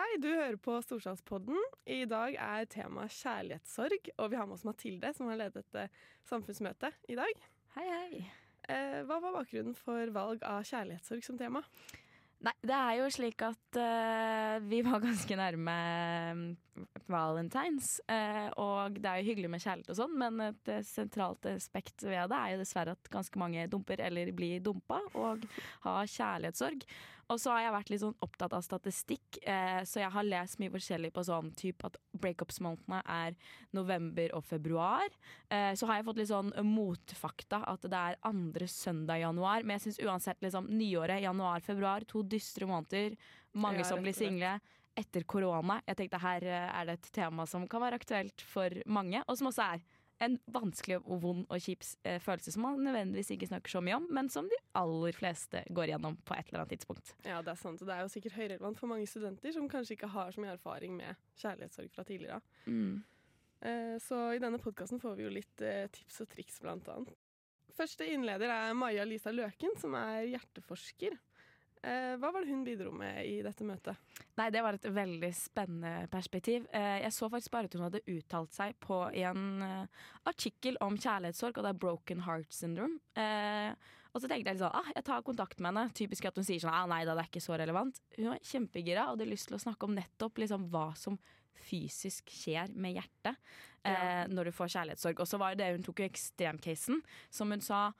Hei, du hører på Storsalspodden. I dag er temaet kjærlighetssorg, og vi har med oss Mathilde, som har ledet eh, samfunnsmøtet i dag. Hei, hei. Eh, hva var bakgrunnen for valg av kjærlighetssorg som tema? Nei, det er jo slik at uh, vi var ganske nærme mm, valentines. Uh, og det er jo hyggelig med kjærlighet og sånn, men et eh, sentralt aspekt ved det er jo dessverre at ganske mange dumper eller blir dumpa og har kjærlighetssorg. Og så har jeg vært litt sånn opptatt av statistikk, eh, så jeg har lest mye forskjellig på sånn type at breakups-månedene er november og februar. Eh, så har jeg fått litt sånn motfakta at det er andre søndag i januar. Men jeg syns uansett liksom nyåret, januar-februar, to dystre måneder. Mange som blir single. Etter korona. Jeg tenkte her eh, er det et tema som kan være aktuelt for mange, og som også er en vanskelig og vond og kjip eh, følelse som man nødvendigvis ikke snakker så mye om, men som de aller fleste går gjennom på et eller annet tidspunkt. Ja, Det er sant, og det er jo sikkert høyrelevant for mange studenter som kanskje ikke har så mye erfaring med kjærlighetssorg fra tidligere. Mm. Eh, så i denne podkasten får vi jo litt eh, tips og triks, blant annet. Første innleder er Maja Lisa Løken, som er hjerteforsker. Eh, hva var det hun bidro med i dette møtet? Nei, det var et veldig spennende perspektiv. Eh, Jeg så faktisk bare at hun hadde uttalt seg på en eh, artikkel om kjærlighetssorg, og det er broken heart syndrome. Eh, Og så tenkte jeg litt sånn, ah, jeg tar kontakt med henne. Typisk at hun sier sånn, ah, nei da, det er ikke så relevant. Hun var kjempegira og hadde lyst til å snakke om nettopp liksom hva som fysisk skjer med hjertet eh, når du får kjærlighetssorg. Og så var det hun tok jo ekstremcasen, som hun sa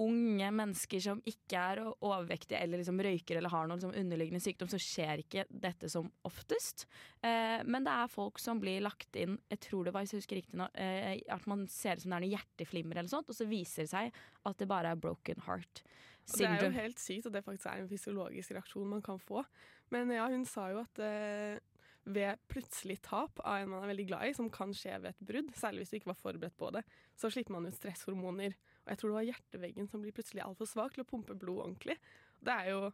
unge mennesker som ikke er overvektige eller liksom røyker eller har noen liksom underliggende sykdom, så skjer ikke dette som oftest. Eh, men det er folk som blir lagt inn Jeg tror det var, hvis jeg husker riktig nå, eh, at man ser ut som det er noe hjerteflimmer eller sånt, og så viser det seg at det bare er broken heart syndrome. Det er jo helt sykt at det faktisk er en fysiologisk reaksjon man kan få. Men ja, hun sa jo at eh, ved plutselig tap av en man er veldig glad i, som kan skje ved et brudd, særlig hvis du ikke var forberedt på det, så slipper man ut stresshormoner. Og jeg tror det var hjerteveggen som blir plutselig altfor svak til å pumpe blod ordentlig. Det er jo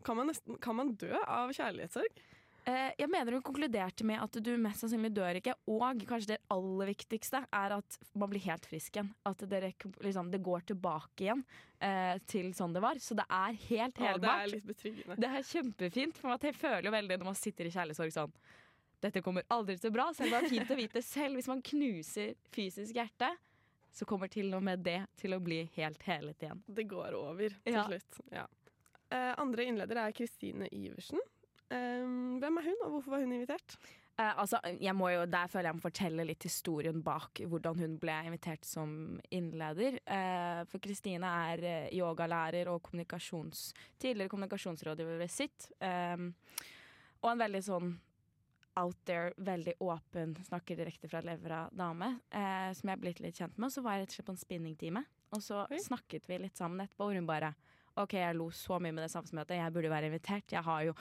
Kan man, nesten, kan man dø av kjærlighetssorg? Eh, jeg mener hun konkluderte med at du mest sannsynlig dør ikke, og kanskje det aller viktigste er at man blir helt frisk igjen. At dere, liksom, det går tilbake igjen eh, til sånn det var. Så det er helt Ja, det er litt betryggende. Det er kjempefint, for man føler jo veldig når man sitter i kjærlighetssorg sånn Dette kommer aldri til bra, selv om det er fint å vite selv. Hvis man knuser fysisk hjerte, så kommer til og med det til å bli helt helet igjen. Det går over til Ja. slutt. Ja. Eh, andre innleder er Kristine Iversen. Eh, hvem er hun, og hvorfor var hun invitert? Eh, altså, jeg må jo, der føler jeg må fortelle litt historien bak hvordan hun ble invitert som innleder. Eh, for Kristine er yogalærer og kommunikasjons, tidligere kommunikasjonsrådgiver ved sitt. Eh, og en veldig sånn out there, veldig åpen, snakker direkte fra levra dame, eh, som jeg er blitt litt kjent med. Og så var jeg rett og slett på en spinningtime, og så Oi. snakket vi litt sammen etterpå, og hun bare OK, jeg lo så mye med det samfunnsmøtet, jeg burde være invitert. Jeg har jo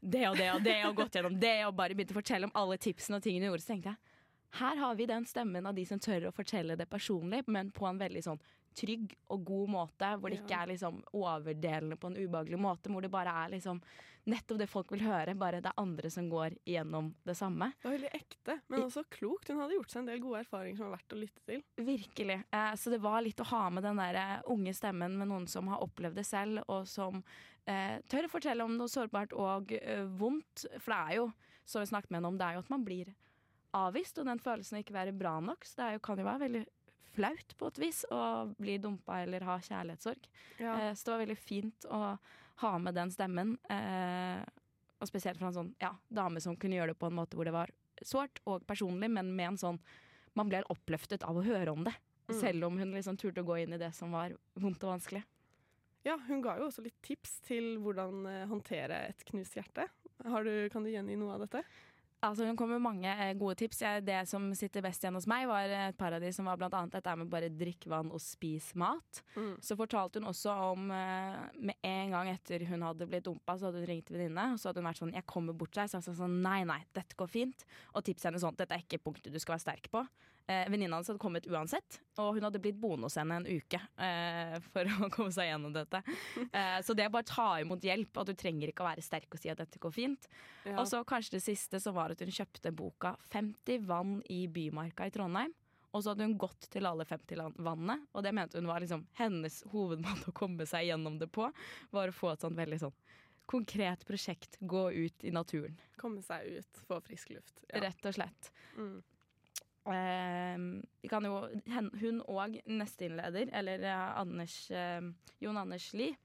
det og det og det og gått gjennom det og bare begynte å fortelle om alle tipsene og tingene hun gjorde, så tenkte jeg her har vi den stemmen av de som tør å fortelle det personlig, men på en veldig sånn trygg og god måte, hvor det ikke er liksom overdelende på en ubehagelig måte, hvor det bare er liksom nettopp det folk vil høre, bare det er andre som går igjennom det samme. Det var veldig ekte, men også klokt. Hun hadde gjort seg en del gode erfaringer som var verdt å lytte til. Virkelig. Eh, så det var litt å ha med den der eh, unge stemmen med noen som har opplevd det selv, og som eh, tør å fortelle om noe sårbart og eh, vondt. For det er jo, som vi snakket med henne om, det er jo at man blir avvist, og den følelsen av ikke være bra nok. Så det jo, kan jo være veldig flaut på et vis å bli dumpa eller ha kjærlighetssorg. Ja. Eh, så det var veldig fint å ha med den stemmen. Eh, og spesielt fra en sånn ja, dame som kunne gjøre det på en måte hvor det var sårt og personlig, men med en sånn Man ble oppløftet av å høre om det. Mm. Selv om hun liksom turte å gå inn i det som var vondt og vanskelig. ja, hun ga jo også litt tips til hvordan eh, håndtere et knust hjerte. Har du, kan du gjengi noe av dette? Altså, hun kom med mange eh, gode tips. Det som sitter best igjen hos meg, var et par av de som var blant annet dette med bare drikk vann og spis mat. Mm. Så fortalte hun også om eh, Med en gang etter hun hadde blitt dumpa, så hadde hun ringt venninne, og så hadde hun vært sånn 'Jeg kommer bort til deg'. Så jeg sa sånn 'Nei, nei, dette går fint'. Og tipset henne sånn 'Dette er ikke punktet du skal være sterk på'. Eh, Venninna hans hadde kommet uansett, og hun hadde blitt boende hos henne en uke eh, for å komme seg gjennom dette. Eh, så det er bare å ta imot hjelp, og du trenger ikke å være sterk og si at dette går fint. Ja. Og så kanskje det siste så var at hun kjøpte boka 50 vann i Bymarka i Trondheim. Og så hadde hun gått til alle 50 vannene, og det mente hun var liksom hennes hovedmåte å komme seg gjennom det på. Var å få et sånt veldig sånn konkret prosjekt. Gå ut i naturen, Komme seg ut, få frisk luft. Ja. rett og slett. Mm. Eh, vi kan jo, hun og neste innleder, eller eh, Anders, eh, Jon Anders Lie,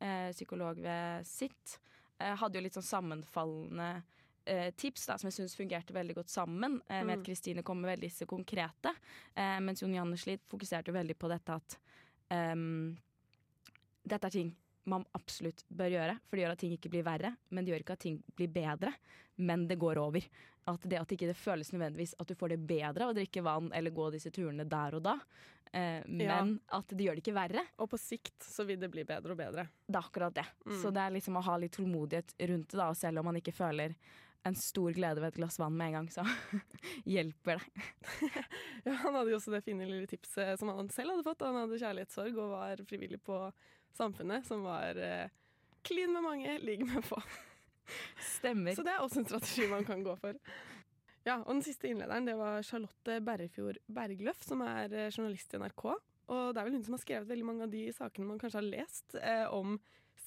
eh, psykolog ved sitt, eh, hadde jo litt sånn sammenfallende eh, tips da, som jeg syns fungerte veldig godt sammen. Eh, med Mm. at Kristine kom med veldig disse konkrete, eh, mens Jon Anders Lie fokuserte jo veldig på dette at ehm, dette er ting man absolutt bør gjøre, for det gjør at ting ikke blir verre. Men det gjør ikke at ting blir bedre, men det går over. At det at ikke det føles nødvendigvis at du får det bedre av å drikke vann eller gå disse turene der og da, eh, men at det gjør det ikke verre. Og på sikt så vil det bli bedre og bedre. Det er akkurat det. Mm. Så det er liksom å ha litt tålmodighet rundt det, da, og selv om man ikke føler en stor glede ved et glass vann med en gang, så hjelper det. Ja, han hadde jo også det fine lille tipset som han selv hadde fått. Han hadde kjærlighetssorg og var frivillig på Samfunnet, som var eh, clean med mange, ligg med få. Stemmer. Så det er også en strategi man kan gå for. Ja, og Den siste innlederen det var Charlotte Berrefjord Bergløff, som er eh, journalist i NRK. Og det er vel hun som har skrevet veldig mange av de sakene man kanskje har lest eh, om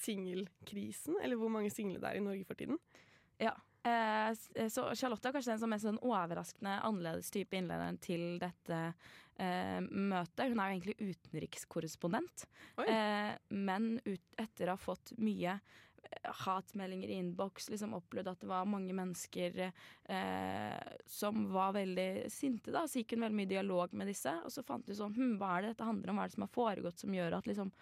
singelkrisen, eller hvor mange single det er i Norge for tiden. Ja. Eh, så Charlotte er kanskje den som er sånn overraskende annerledes type innlederen til dette eh, møtet. Hun er jo egentlig utenrikskorrespondent, eh, men ut, etter å ha fått mye eh, hatmeldinger i innboks, liksom opplevd at det var mange mennesker eh, som var veldig sinte. da, Så gikk hun veldig mye dialog med disse, og så fant hun sånn hm, Hva er det dette handler om, hva er det som har foregått som gjør at liksom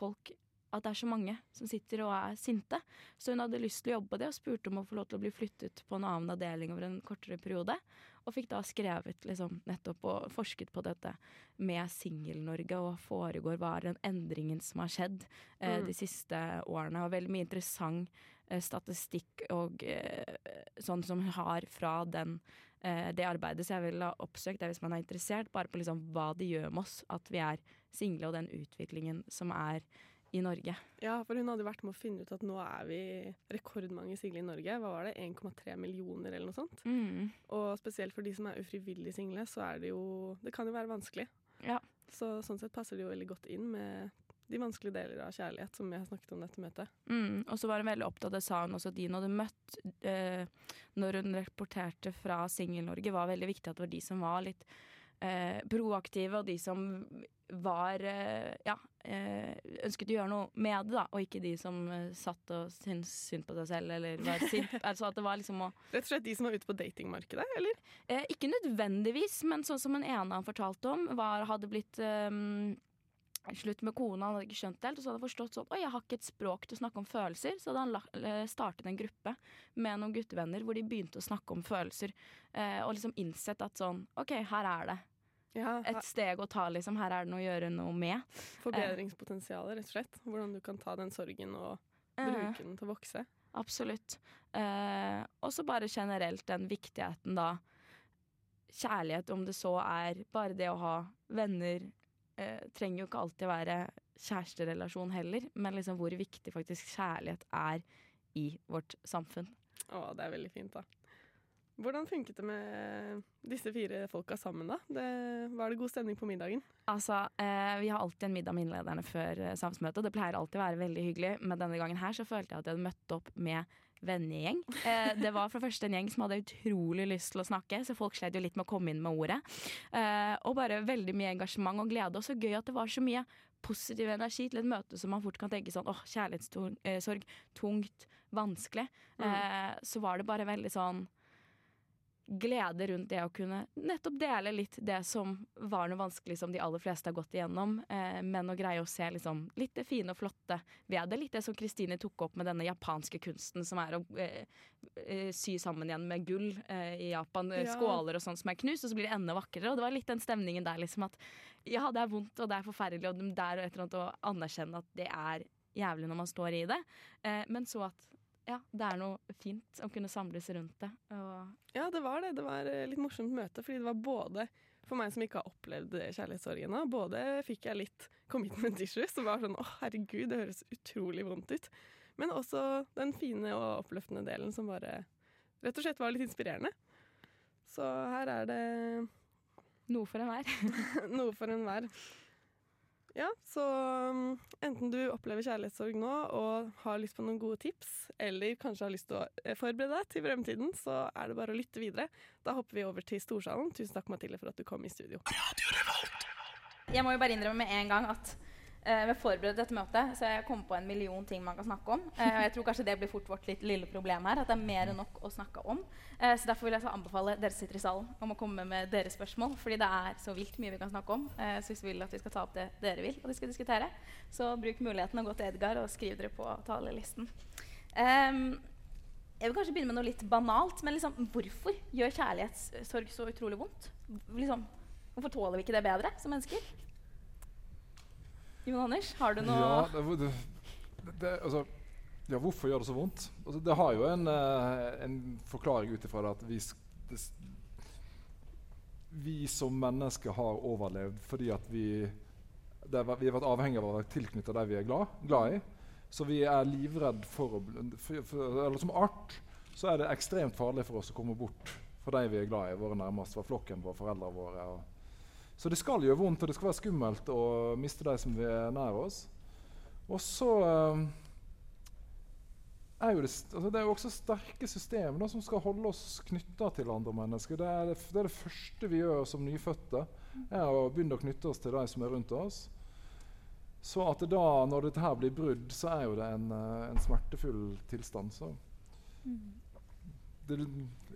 folk at det er så mange som sitter og er sinte. Så hun hadde lyst til å jobbe på det, og spurte om å få lov til å bli flyttet på en annen avdeling over en kortere periode. Og fikk da skrevet liksom, nettopp og forsket på dette med Singel-Norge, og foregår, hva er den endringen som har skjedd eh, Mm. de siste årene. Og veldig mye interessant eh, statistikk og eh, sånn som hun har fra den, eh, det arbeidet. Så jeg vil ha oppsøkt det hvis man er interessert, bare på liksom hva det gjør med oss at vi er single, og den utviklingen som er i Norge. Ja, for hun hadde vært med å finne ut at nå er vi rekordmange single i Norge. Hva var det? 1,3 millioner eller noe sånt. Mm. Og spesielt for de som er ufrivillig single, så er det jo Det kan jo være vanskelig. Ja. Så sånn sett passer det jo veldig godt inn med de vanskelige deler av kjærlighet som vi har snakket om dette møtet. Mm, og så var hun veldig opptatt, det sa hun også, at de hun hadde møtt eh, når hun rapporterte fra Singel-Norge, var veldig viktig at det var de som var litt eh, proaktive, og de som var eh, ja, eh, ønsket å gjøre noe med det, da, og ikke de som eh, satt og syntes synd på seg selv, eller var sint. altså at det var liksom å Rett og slett de som er ute på datingmarkedet, eller? Eh, ikke nødvendigvis, men sånn som en ene han fortalte om, var, hadde blitt ehm, slutt med kona, han hadde ikke skjønt det helt, og så hadde han forstått sånn Oi, jeg har ikke et språk til å snakke om følelser. Så hadde han eh, startet en gruppe med noen guttevenner hvor de begynte å snakke om følelser. Eh, og liksom innsett at sånn OK, her er det Ja, et steg å ta, liksom. Her er det noe å gjøre noe med. Forbedringspotensialet, rett og slett. Hvordan du kan ta den sorgen og Eh, bruke den til å vokse. Absolutt. Eh, og så bare generelt den viktigheten, da. Kjærlighet, om det så er bare det å ha venner, eh, trenger jo ikke alltid være kjæresterelasjon heller, men liksom hvor viktig faktisk kjærlighet er i vårt samfunn. Å, det er veldig fint, da. Hvordan funket det med disse fire folka sammen, da? Det, var det god stemning på middagen? Altså, eh, Vi har alltid en middag med innlederne før eh, samfunnsmøtet, og det pleier alltid å være veldig hyggelig, men denne gangen her så følte jeg at jeg hadde møtt opp med vennegjeng. Eh, det var for det første en gjeng som hadde utrolig lyst til å snakke, så folk slet jo litt med å komme inn med ordet. Eh, og bare veldig mye engasjement og glede, og så gøy at det var så mye positiv energi til et møte som man fort kan tenke sånn åh, kjærlighetssorg, tungt, vanskelig. Mm. Eh, så var det bare veldig sånn glede rundt det å kunne nettopp dele litt det som var noe vanskelig som de aller fleste har gått igjennom, eh, men å greie å se liksom, litt det fine og flotte ved det. Litt det som Kristine tok opp med denne japanske kunsten som er å eh, eh sy sammen igjen med gull eh, i Japan. Ja. Skåler og sånn som er knust, og så blir det enda vakrere. Og det var litt den stemningen der, liksom at ja, det er vondt og det er forferdelig, og det er et eller annet å anerkjenne at det er jævlig når man står i det, eh, men så at ja, det er noe fint å kunne samles rundt det. ja, det var det. Det var eh, litt morsomt møte, fordi det var både for meg som ikke har opplevd kjærlighetssorgen både fikk jeg litt commitment issues, som var sånn å herregud, det høres utrolig vondt ut. Men også den fine og oppløftende delen som bare rett og slett var litt inspirerende. Så her er det Noe for enhver. Noe for enhver. Ja, så um, enten du opplever kjærlighetssorg nå og har lyst på noen gode tips, eller kanskje har lyst til å eh, forberede deg til fremtiden, så er det bare å lytte videre. Da hopper vi over til Storsalen. Tusen takk, Mathilde, for at du kom i studio. Jeg må jo bare innrømme med en gang at uh, forberedte forberedt dette møtet så jeg kom på en million ting man kan snakke om. Uh, og jeg tror kanskje det blir fort vårt litt lille problem her, at det er mer enn nok å snakke om. Uh, så derfor vil jeg anbefale dere sitter i salen om å komme med deres spørsmål. fordi det er så vilt mye vi kan snakke om. så hvis vi vil at vi skal ta opp det dere vil, og de skal diskutere, så bruk muligheten å gå til Edgar og skriv dere på talelisten. Jeg vil kanskje begynne med noe litt banalt. Men liksom, hvorfor gjør kjærlighetssorg så utrolig vondt? Liksom, hvorfor tåler vi ikke det bedre som mennesker? Jon Anders, har du noe Ja, det, det, det, altså, ja hvorfor gjør det så vondt? Altså, det har jo en, uh, en forklaring ut ifra at vi, vi som mennesker har overlevd fordi vi, vi har vært avhengig av å være tilknyttet de vi er glad, glad, i. Så vi er livredd for å for, for, Eller som art så er det ekstremt farlig for oss å komme bort fra de vi er glad i, våre nærmeste, fra flokken vår, foreldrene våre. og så det skal gjøre vondt, og det skal være skummelt å miste de som er nær oss. Og så uh, er jo det, altså det er jo også sterke systemer som skal holde oss knytta til andre mennesker. Det er det, det er det, første vi gjør som nyfødte, er å begynne å knytte oss til de som er rundt oss. Så at da, når dette her blir brudd, så er jo det en, uh, en smertefull tilstand. Så. Det,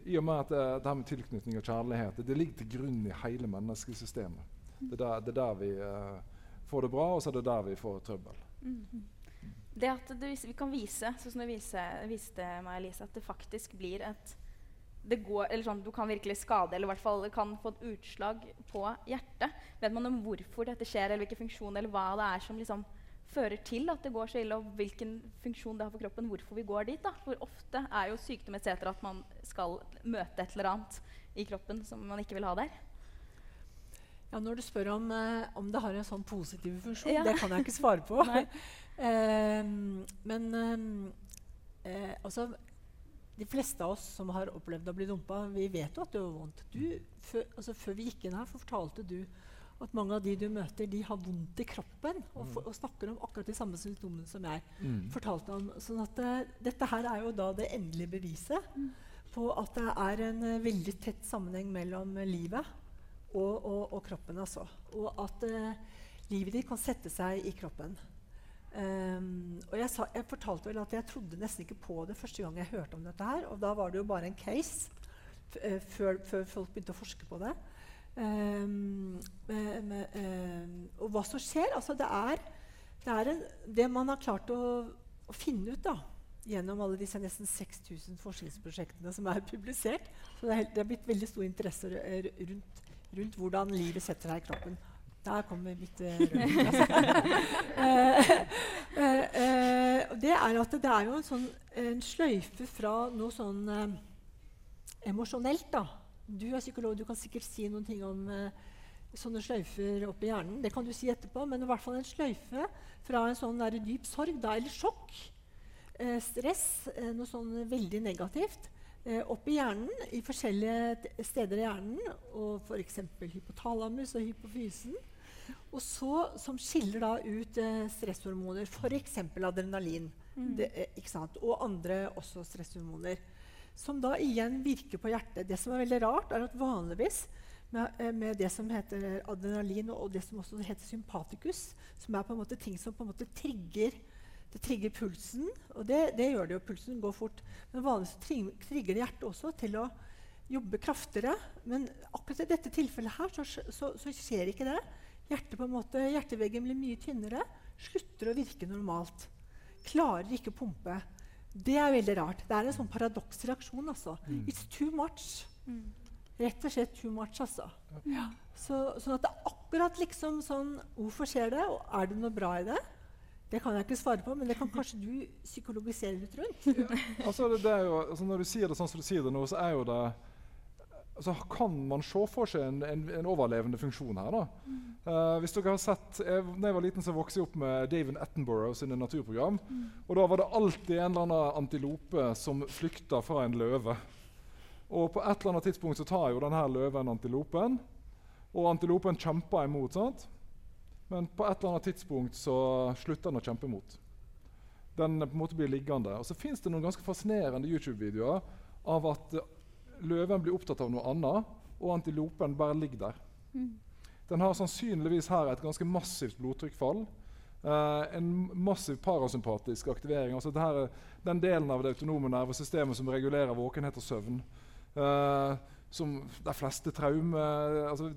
i og med at det, det her med tilknytning og kjærlighet det, det, ligger til grunn i hele menneskesystemet. Det er der, det er der vi uh, får det bra, og så er det der vi får trøbbel. Mm. Det at det, vi kan vise, sånn som du viste, viste meg, Elise, at det faktisk blir et det går, eller sånn, Du kan virkelig skade, eller i hvert fall kan få et utslag på hjertet. Vet man om hvorfor dette skjer, eller hvilken funksjon eller hva det er som liksom fører til at det går så ille, og hvilken funksjon det har for kroppen, hvorfor vi går dit. da. For ofte er jo sykdom etc. at man skal møte et eller annet i kroppen som man ikke vil ha der. Ja, Når du spør om, eh, om det har en sånn positiv funksjon, ja. det kan jeg ikke svare på. eh, men eh, altså De fleste av oss som har opplevd å bli dumpa, vi vet jo at det gjør vondt. Du, før, altså, før vi gikk inn her, fortalte du at mange av de du møter, de har vondt i kroppen og, for, og snakker om akkurat de samme symptomene som jeg mm. fortalte om. sånn at uh, Dette her er jo da det endelige beviset mm. på at det er en uh, veldig tett sammenheng mellom uh, livet og, og, og, kroppen. Altså. Og at livet ditt kan sette seg i kroppen. Um, og jeg, sa, jeg, fortalte vel at jeg trodde nesten ikke på det første gang jeg hørte om dette her. Og da var det jo bare en case før, før folk begynte å forske på det. Um, med, med, um, og hva som skjer altså det er, det, er en, det man har klart å, å, finne ut da, gjennom alle disse nesten 6000 forskningsprosjektene som er publisert så det, er, det er blitt veldig stor interesse rundt, rundt, hvordan livet setter seg i kroppen. Der kommer mitt uh, uh, uh, det er at det er jo en, sånn, en sløyfe fra noe sånn emosjonelt da, du er psykolog, du kan sikkert si noen ting om uh, sånne sløyfer oppi hjernen. Det kan du si etterpå, men i hvert fall en sløyfe fra en sånn der dyp sorg da, eller sjokk, eh, stress, eh, noe sånn veldig negativt, opp i hjernen, i forskjellige steder i hjernen, og f.eks. hypotalamus og hypofysen. Og så, som skiller da ut stresshormoner, f.eks. adrenalin. Mm. Det, og andre også stresshormoner som da igjen virker på hjertet. Det som er veldig rart, er at vanligvis med, eh, med det som heter adrenalin, og, det som også heter sympaticus, som er på en måte ting som på en måte trigger, det trigger pulsen, og det, det gjør det jo. Pulsen går fort. Men vanligvis trigger det hjertet også til å jobbe kraftigere. Men akkurat i dette tilfellet her så, så, så skjer ikke det. Hjertet på en måte, hjerteveggen blir mye tynnere, slutter å virke normalt. Klarer ikke å pumpe. Det er veldig rart. Det er en sånn paradoksreaksjon. Altså. Mm. It's too much. Mm. Rett og slett too much, altså. Ja. Så, sånn at det er akkurat liksom sånn Hvorfor skjer det, og er det noe bra i det? Det kan jeg ikke svare på, men det kan kanskje du psykologisere litt rundt. Ja. Altså, det, det jo, altså, når du sier det sånn som du sier det nå, så er jo det altså, kan man se for seg en, en, en overlevende funksjon her. Mm. Uh, hvis dere har sett, jeg, når jeg var liten, så vokste jeg opp med David Attenborough sine naturprogram. Mm. og Da var det alltid en eller annen antilope som flykta fra en løve. Og På et eller annet tidspunkt så tar jo denne løven antilopen, og antilopen kjemper imot. sant? Men på et eller annet tidspunkt så slutter den å kjempe imot. Den på en måte blir liggende. Og så fins det noen ganske fascinerende YouTube-videoer av at løven blir opptatt av noe annet, og antilopen bare ligger der. Mm. Den har sannsynligvis her et ganske massivt blodtrykkfall. Uh, en massiv parasympatisk aktivering. altså her, Den delen av det autonome nervesystemet som regulerer våkenhet og søvn. Uh, som de fleste traume altså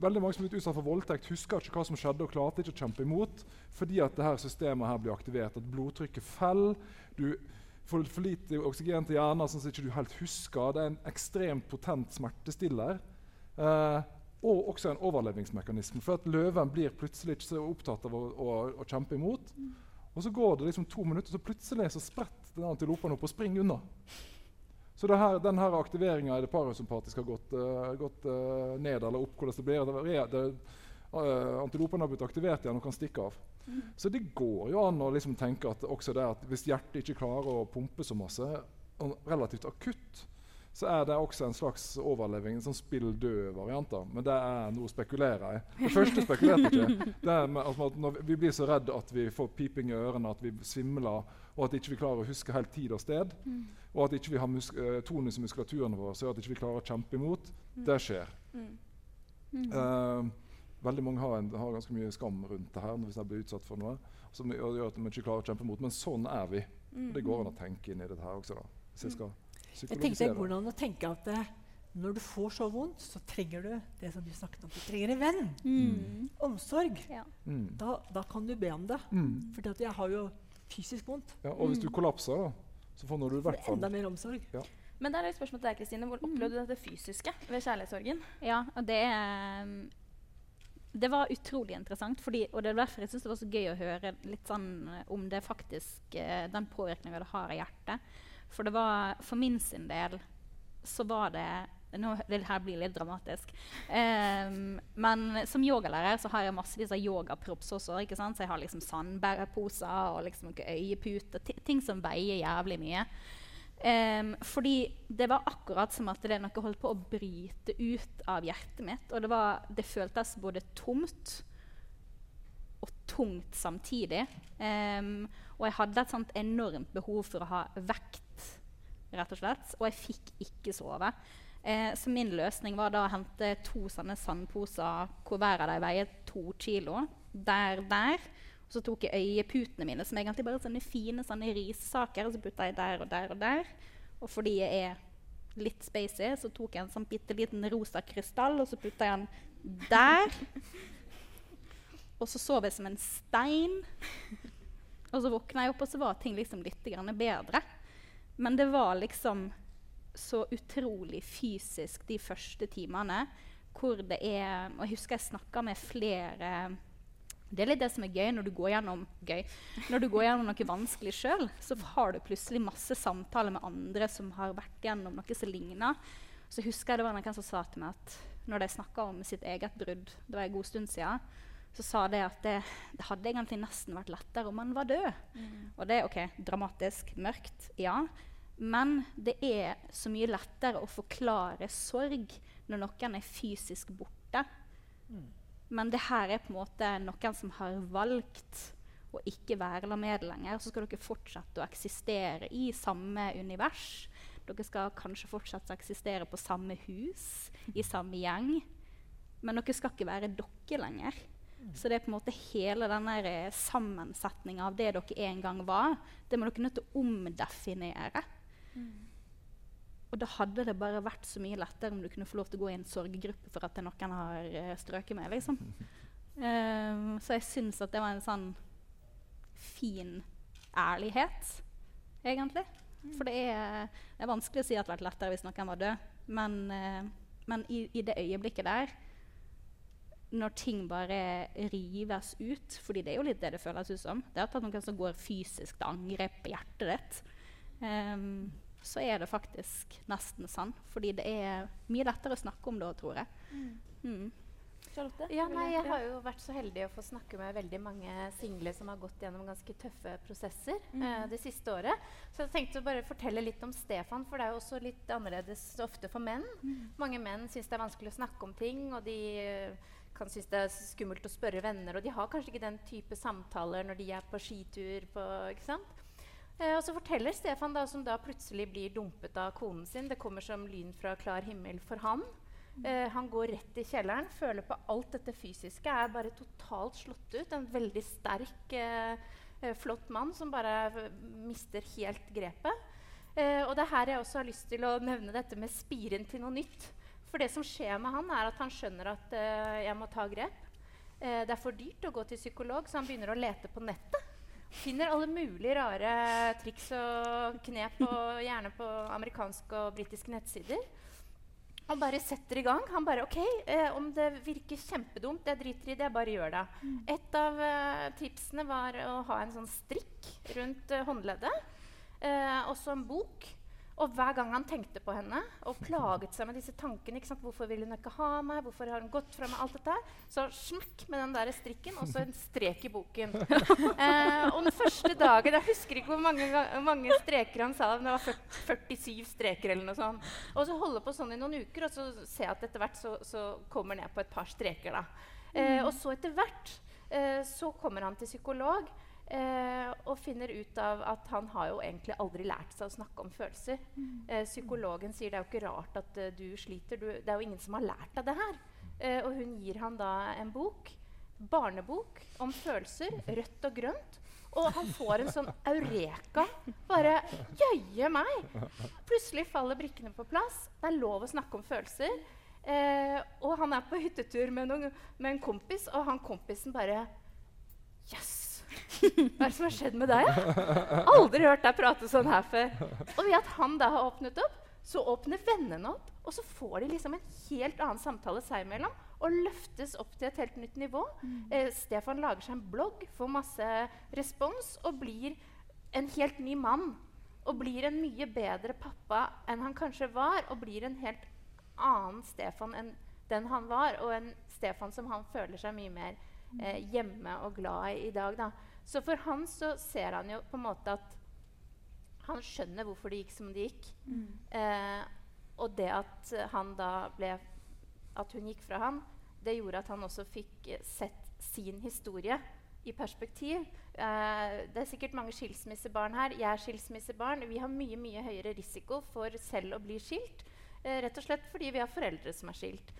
Veldig mange som er utsatt for voldtekt, husker ikke hva som skjedde og klarte ikke å kjempe imot fordi at dette systemet her blir aktivert. At blodtrykket faller. Du for, for lite oksygen til hjernen, sånn at du ikke helt husker. Det er en ekstremt potent smertestiller. Eh, og også en overlevingsmekanisme. For at løven blir plutselig ikke så opptatt av å, å, å kjempe imot. Og så går det liksom to minutter, så plutselig så spretter den antilopen opp og springer unna. Så det her, denne aktiveringa i det parasympatiske har gått, uh, gått uh, ned eller opp. hvordan det blir. Det, det, uh, antilopen har blitt aktivert igjen og kan stikke av. Så det går jo an å liksom tenke at at hvis hjertet ikke klarer å pumpe så masse, relativt akutt, så er det også en slags overleving, en sånn spill død-variant. Men det er noe å spekulere i. Det første spekulerte ikke. Det er med, altså, når vi blir så redde at vi får piping i ørene, at vi svimler, og at ikke vi klarer å huske helt tid og sted, mm. og at ikke vi har musk tonus i muskulaturen vår, så at ikke vi klarer å kjempe imot, mm. det skjer. Mm. Uh, Veldig mange har, en, har, ganske mye skam rundt det her hvis de blir utsatt for noe. Som gjør at de ikke klarer å kjempe mot. Men sånn er vi. Mm. Det går an å tenke inn i dette her også. da. Hvis jeg skal jeg tenkte det går an å tenke at det, eh, når du får så vondt, så trenger du det som du snakket om. Du trenger en venn. Mm. Omsorg. Ja. Mm. Da, da, kan du be om det. Mm. For jeg har jo fysisk vondt. Ja, og hvis du mm. kollapser, da, så får du i hvert fall Enda mer omsorg. Ja. Men der er et spørsmål til deg, Kristine. Hvor opplevde du dette fysiske ved kjærlighetssorgen? Ja, og det er det var utrolig interessant. Fordi, og det er derfor jeg synes det var så gøy å høre litt sånn eh, om det faktisk, eh, den påvirkninga det har i hjertet. For det var, for min sin del så var det nå, Det her bli litt dramatisk. Um, men som yogalærer så har jeg massevis av yogaprops også. ikke sant? Så jeg har liksom sandbærposer og liksom øyeputer. Ting som veier jævlig mye. Um, fordi det var akkurat som at det noe holdt på å bryte ut av hjertet mitt. Og det, var, det føltes både tomt og tungt samtidig. Um, og jeg hadde et sånt enormt behov for å ha vekt, rett og slett. Og jeg fikk ikke sove. Uh, så min løsning var da å hente to sånne sandposer hvor hver av dem veier to kilo. Der, der. Og så tok jeg øyeputene mine, som egentlig bare er sånne fine sånne rissaker, Og så putta jeg der og der og der. Og fordi jeg er litt spacey, så tok jeg en sånn bitte liten rosa krystall, og så putta jeg den der. Og så sov jeg som en stein. Og så våkna jeg opp, og så var ting liksom litt bedre. Men det var liksom så utrolig fysisk de første timene hvor det er Og jeg husker jeg snakka med flere det er litt det som er gøy når du går gjennom, gøy. Når du går gjennom noe vanskelig sjøl, så har du plutselig masse samtaler med andre som har vært gjennom noe som ligner. Så husker jeg det var noen som sa til meg at når de snakka om sitt eget brudd, det var en god stund siden, så sa de at det, det, hadde egentlig nesten vært lettere om man var død. Mm. Og det er ok, dramatisk, mørkt, ja. Men det er så mye lettere å forklare sorg når noen er fysisk borte. Mm. Men det her er på en måte noen som har valgt å ikke være Lamed lenger. Så skal dere fortsette å eksistere i samme univers. Dere skal kanskje fortsette å eksistere på samme hus, i samme gjeng. Men dere skal ikke være dere lenger. Så det er på en måte hele denne eh, sammensetninga av det dere en gang var, det må dere nødt til å omdefinere. Mm. Og da hadde det bare vært så mye lettere om du kunne få lov til å gå i en sorggruppe for at noen har uh, strøket med. liksom. Um, så jeg syns at det var en sånn fin ærlighet, egentlig. For det er, det er, vanskelig å si at det hadde vært lettere hvis noen var død. Men, uh, men i, i, det øyeblikket der, når ting bare rives ut fordi det er jo litt det det føles ut som Det er at noen som går fysisk til angrep på hjertet ditt. Um, så er det faktisk nesten sann. Fordi det er mye lettere å snakke om det tror jeg. Mm. Mm. Ja, nei, jeg har jo vært så heldig å få snakke med veldig mange single som har gått gjennom ganske tøffe prosesser mm. uh, det siste året. Så jeg tenkte å bare fortelle litt om Stefan, for det er jo også litt annerledes ofte for menn. Mm. Mange menn syns det er vanskelig å snakke om ting, og de uh, kan synes det er skummelt å spørre venner. Og de har kanskje ikke den type samtaler når de er på skitur. På, ikke sant? Eh, og så forteller Stefan, da, som da plutselig blir dumpet av konen sin Det kommer som lyn fra klar himmel for han. Eh, han går rett i kjelleren, føler på alt dette fysiske, er bare totalt slått ut. En veldig sterk, eh flott mann som bare mister helt grepet. Eh, og det er her jeg også har lyst til å nevne dette med spiren til noe nytt. For det som skjer med han, er at han skjønner at jeg må ta grep. det er for dyrt å gå til psykolog, så han begynner å lete på nettet. Finner alle mulige rare triks og knep, og gjerne på amerikanske og britiske nettsider. Han bare setter i gang. Han bare OK, eh, om det virker kjempedumt, jeg driter i det, jeg bare gjør det. Mm. Et av eh, tipsene var å ha en sånn strikk rundt eh, håndleddet. Eh, også en bok og hver gang han tenkte på henne og plaget seg med disse tankene Hvorfor vil hun ikke ha meg? Hvorfor har hun gått fra meg? alt dette Så smekk med den der strikken, og så en strek i boken. Eh, og den første dagen Jeg husker ikke hvor mange, mange streker han sa. Men det var 47 streker eller noe sånt. Og så holde på sånn i noen uker, og så se at etter hvert så, så kommer ned på et par streker. da. Eh, og så etter hvert eh, så kommer han til psykolog. Eh, og finner ut av at han har jo egentlig aldri lært seg å snakke om følelser. Mm. Eh, psykologen sier det er jo ikke rart at uh, du sliter. Du, det er jo ingen som har lært deg det her. Eh, og hun gir han da en bok, barnebok om følelser, rødt og grønt. Og han får en sånn eureka. Bare jøye meg! Plutselig faller brikkene på plass. Det er lov å snakke om følelser. Eh, og han er på hyttetur med, noen, med en kompis, og han kompisen bare Yes! Hva er det som har skjedd med deg? Aldri hørt deg prate sånn her før. Og ved at han da har åpnet opp, så åpner vennene opp. Og så får de liksom en helt annen samtale seg imellom og løftes opp til et helt nytt nivå. Mm. Eh, Stefan lager seg en blogg, får masse respons og blir en helt ny mann. Og blir en mye bedre pappa enn han kanskje var, og blir en helt annen Stefan enn den han var, og en Stefan som han føler seg mye mer eh, hjemme og glad i i dag. Da. Så for han så ser han jo på en måte at han skjønner hvorfor det gikk som det gikk. Mm. Eh, og det at han da ble At hun gikk fra ham, det gjorde at han også fikk eh, sett sin historie i perspektiv. Eh, det er sikkert mange skilsmissebarn her. Jeg er skilsmissebarn. Vi har mye mye høyere risiko for selv å bli skilt. Eh, rett og slett fordi vi har foreldre som er skilt.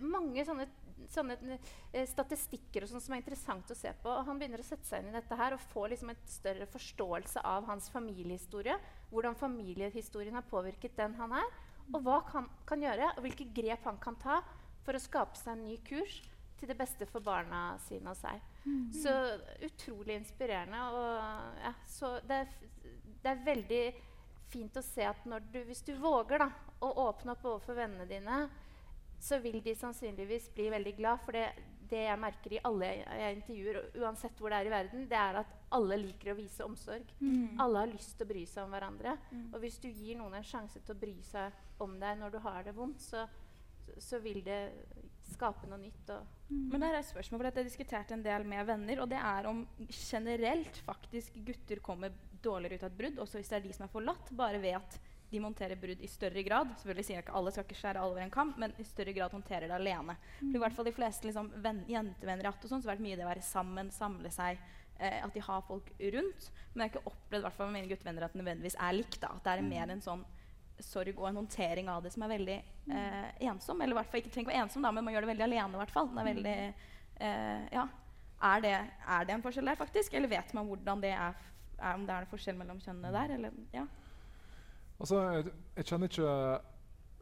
Mange sånne sånne eh, statistikker og sånt som er interessant å se på. Og han begynner å sette seg inn i dette her og få liksom en større forståelse av hans familiehistorie. Hvordan familiehistorien har påvirket den han er, og hva han kan gjøre, og hvilke grep han kan ta for å skape seg en ny kurs til det beste for barna sine og seg. Mm. Så utrolig inspirerende. Og, ja, så det, er, det, er, veldig fint å se at du, hvis du våger da, å åpne opp overfor vennene dine så vil de sannsynligvis bli veldig glad. For det, det jeg merker i alle jeg intervjuer, uansett hvor det er i verden, det er at alle liker å vise omsorg. Mm. Alle har lyst til å bry seg om hverandre. Mm. Og hvis du gir noen en sjanse til å bry seg om deg når du har det vondt, så, så vil det skape noe nytt. Mm. Men der er et spørsmål, for Jeg diskuterte en del med venner, og det er om generelt faktisk gutter kommer dårligere ut av et brudd, også hvis det er de som er forlatt, bare ved at de monterer brudd i større grad. Selvfølgelig sier jeg ikke Alle skal ikke skjære alle over en kam, men i større grad håndterer det alene. Mm. For i hvert fall De fleste liksom, jentevenner i Att sånn, så har det vært mye det å være sammen, samle seg, eh, at de har folk rundt. Men jeg har ikke opplevd hvert fall med mine guttevenner at det nødvendigvis er likt. da, At det er mm. mer en sånn sorg og en håndtering av det som er veldig eh, ensom. Eller i hvert fall ikke trenger å være ensom, da, men man gjør det veldig alene. I hvert fall. Det er veldig, eh, ja. Er det, er det, en forskjell der, faktisk? Eller vet man hvordan det er, er om det er en forskjell mellom kjønnene der? Eller, ja. Altså, jeg, jeg, kjenner ikke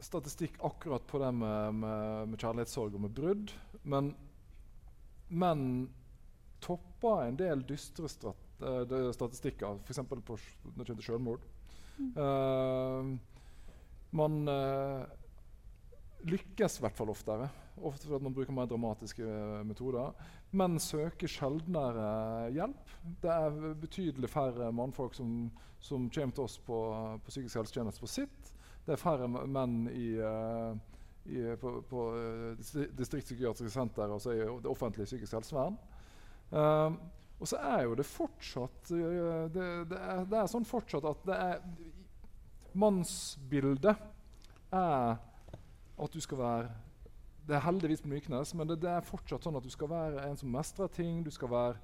statistikk akkurat på det med, med, med kjærlighetssorg og med brudd. Men menn topper en del dystre strat, uh, statistikker, f.eks. når det kommer til selvmord. Mm. Uh, man uh, lykkes i hvert fall oftere. Ofte fordi man bruker mer dramatiske metoder. Menn søker sjeldnere hjelp. Det er betydelig færre mannfolk som, som kommer til oss på, på psykisk helsetjeneste på sitt. Det er færre menn i, uh, i, på, på uh, distriktspsykiatriske senter, altså i det offentlige psykisk helsevern. Um, og så er jo det fortsatt det, det, er, det, er, sånn fortsatt at det er Mannsbildet er at du skal være Det er heldigvis på Myknes, men det, det, er fortsatt sånn at du skal være en som mestrer ting. Du skal være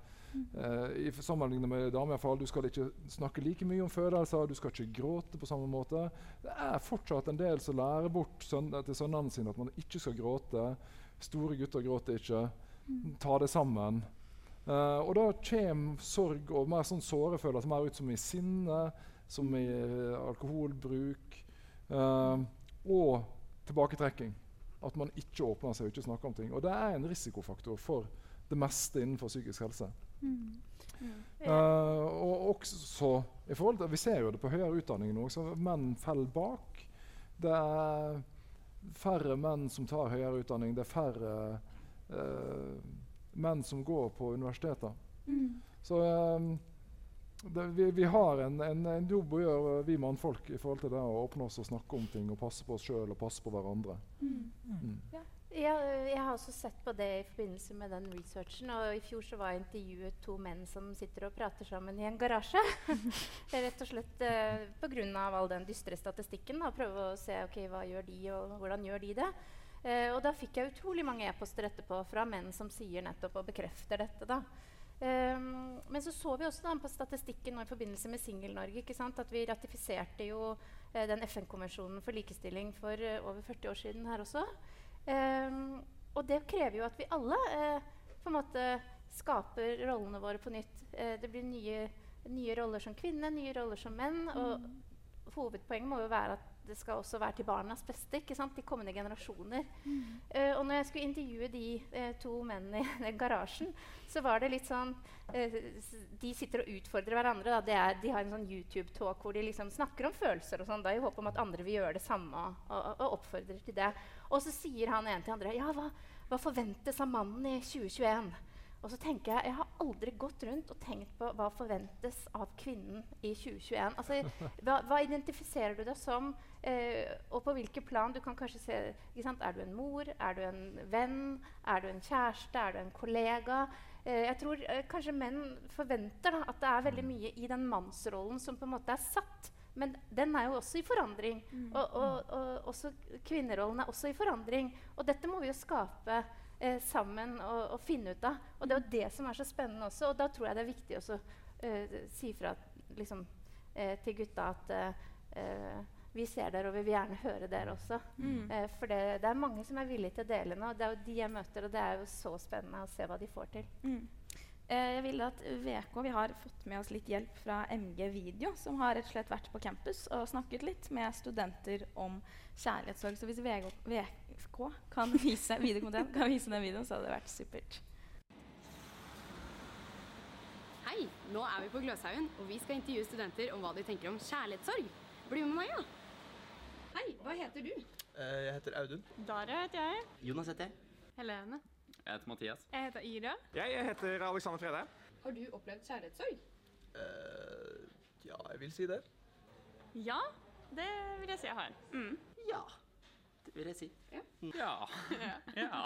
Eh, I sammenligning med damer fall, du skal ikke snakke like mye om følelser, du skal ikke gråte på samme måte. Det er fortsatt en del som lærer bort søn til sønnene sine at man ikke skal gråte. Store gutter gråter ikke. Ta det sammen. Uh, og da kommer sorg og mer sånn såre følelser mer ut som i sinne, som i uh, alkoholbruk. Uh, og tilbaketrekking. At man ikke åpner seg og ikke snakker om ting. Og det er en risikofaktor for det meste innenfor psykisk helse. Mm. Uh, og også i forhold til, Vi ser jo det på høyere utdanning nå. så Menn faller bak. Det er færre menn som tar høyere utdanning. Det er færre uh, menn som går på universiteter. Mm. Så um, det, vi, vi, har en, en, en, jobb å gjøre, vi mannfolk, i forhold til det å åpne oss og snakke om ting og passe på oss sjøl og passe på hverandre. Mm. Mm. Ja. Jeg, jeg har også sett på det i forbindelse med den researchen. Og i fjor så var jeg intervjuet to menn som sitter og prater sammen i en garasje. Rett og slett eh, pga. all den dystre statistikken. Da, prøve å se ok, hva gjør de, og hvordan gjør de det. Eh, og da fikk jeg utrolig mange e-poster etterpå fra menn som sier nettopp og bekrefter dette. da. Um, men så så vi også da, på statistikken i forbindelse med Singel-Norge at vi ratifiserte jo uh, den FN-konvensjonen for likestilling for uh, over 40 år siden her også. Um, og det krever jo at vi alle uh, på en måte skaper rollene våre på nytt. Uh, det blir nye, nye, roller som kvinne, nye roller som menn. Mm. Og hovedpoenget må jo være at det skal også være til barnas beste. ikke sant? De kommende generasjoner. Mm. Uh, og når jeg skulle intervjue de to mennene i garasjen, så var det litt sånn De sitter og utfordrer hverandre. Er, de har en sånn YouTube-talk hvor de liksom snakker om følelser og sånn, i håp om at andre vil gjøre det samme, og, og, og oppfordrer til det. Og så sier han en til andre ja, hva, hva forventes av mannen i 2021? Og så tenker Jeg jeg har aldri gått rundt og tenkt på hva forventes av kvinnen i 2021. Altså, hva, hva identifiserer du deg som, eh, og på hvilke plan? Du kan kanskje se, Er du en mor? Er du en venn? Er du en kjæreste? Er du en kollega? Eh, jeg tror eh, kanskje menn forventer da, at det er veldig mye i den mannsrollen som på en måte er satt. Men den er jo også i forandring. Mm. Og, og, og, også kvinnerollen er også i forandring. Og dette må vi jo skape eh, sammen og, og, finne ut av. Og det er jo det som er så spennende også. Og da tror jeg det er viktig å eh, si fra liksom, eh, til gutta at eh, vi ser dere, og vi vil gjerne høre dere også. Mm. Eh, for det, det, er mange som er villige til å dele nå. Det er jo de jeg møter, og det er jo så spennende å se hva de får til. Mm. Eh, jeg vil at VK, Vi har fått med oss litt hjelp fra MG Video, som har rett og slett vært på campus og snakket litt med studenter om kjærlighetssorg. Så hvis VK, VK kan vise, kan vise den videoen, så hadde det vært supert. Hei, nå er vi på Gløshaugen, og vi skal intervjue studenter om hva de tenker om kjærlighetssorg. Bli med meg, da. Hei, hva heter du? Uh, jeg heter Audun. Daria heter jeg. Jonas heter jeg. Helene. Jeg heter Mathias. Jeg heter Ida. Jeg, heter Alexander Frede. Har du opplevd kjærlighetssorg? Uh, ja, jeg vil si det. Ja, det vil jeg si jeg har. Mm. Ja, det vil jeg si. Ja. Ja. ja.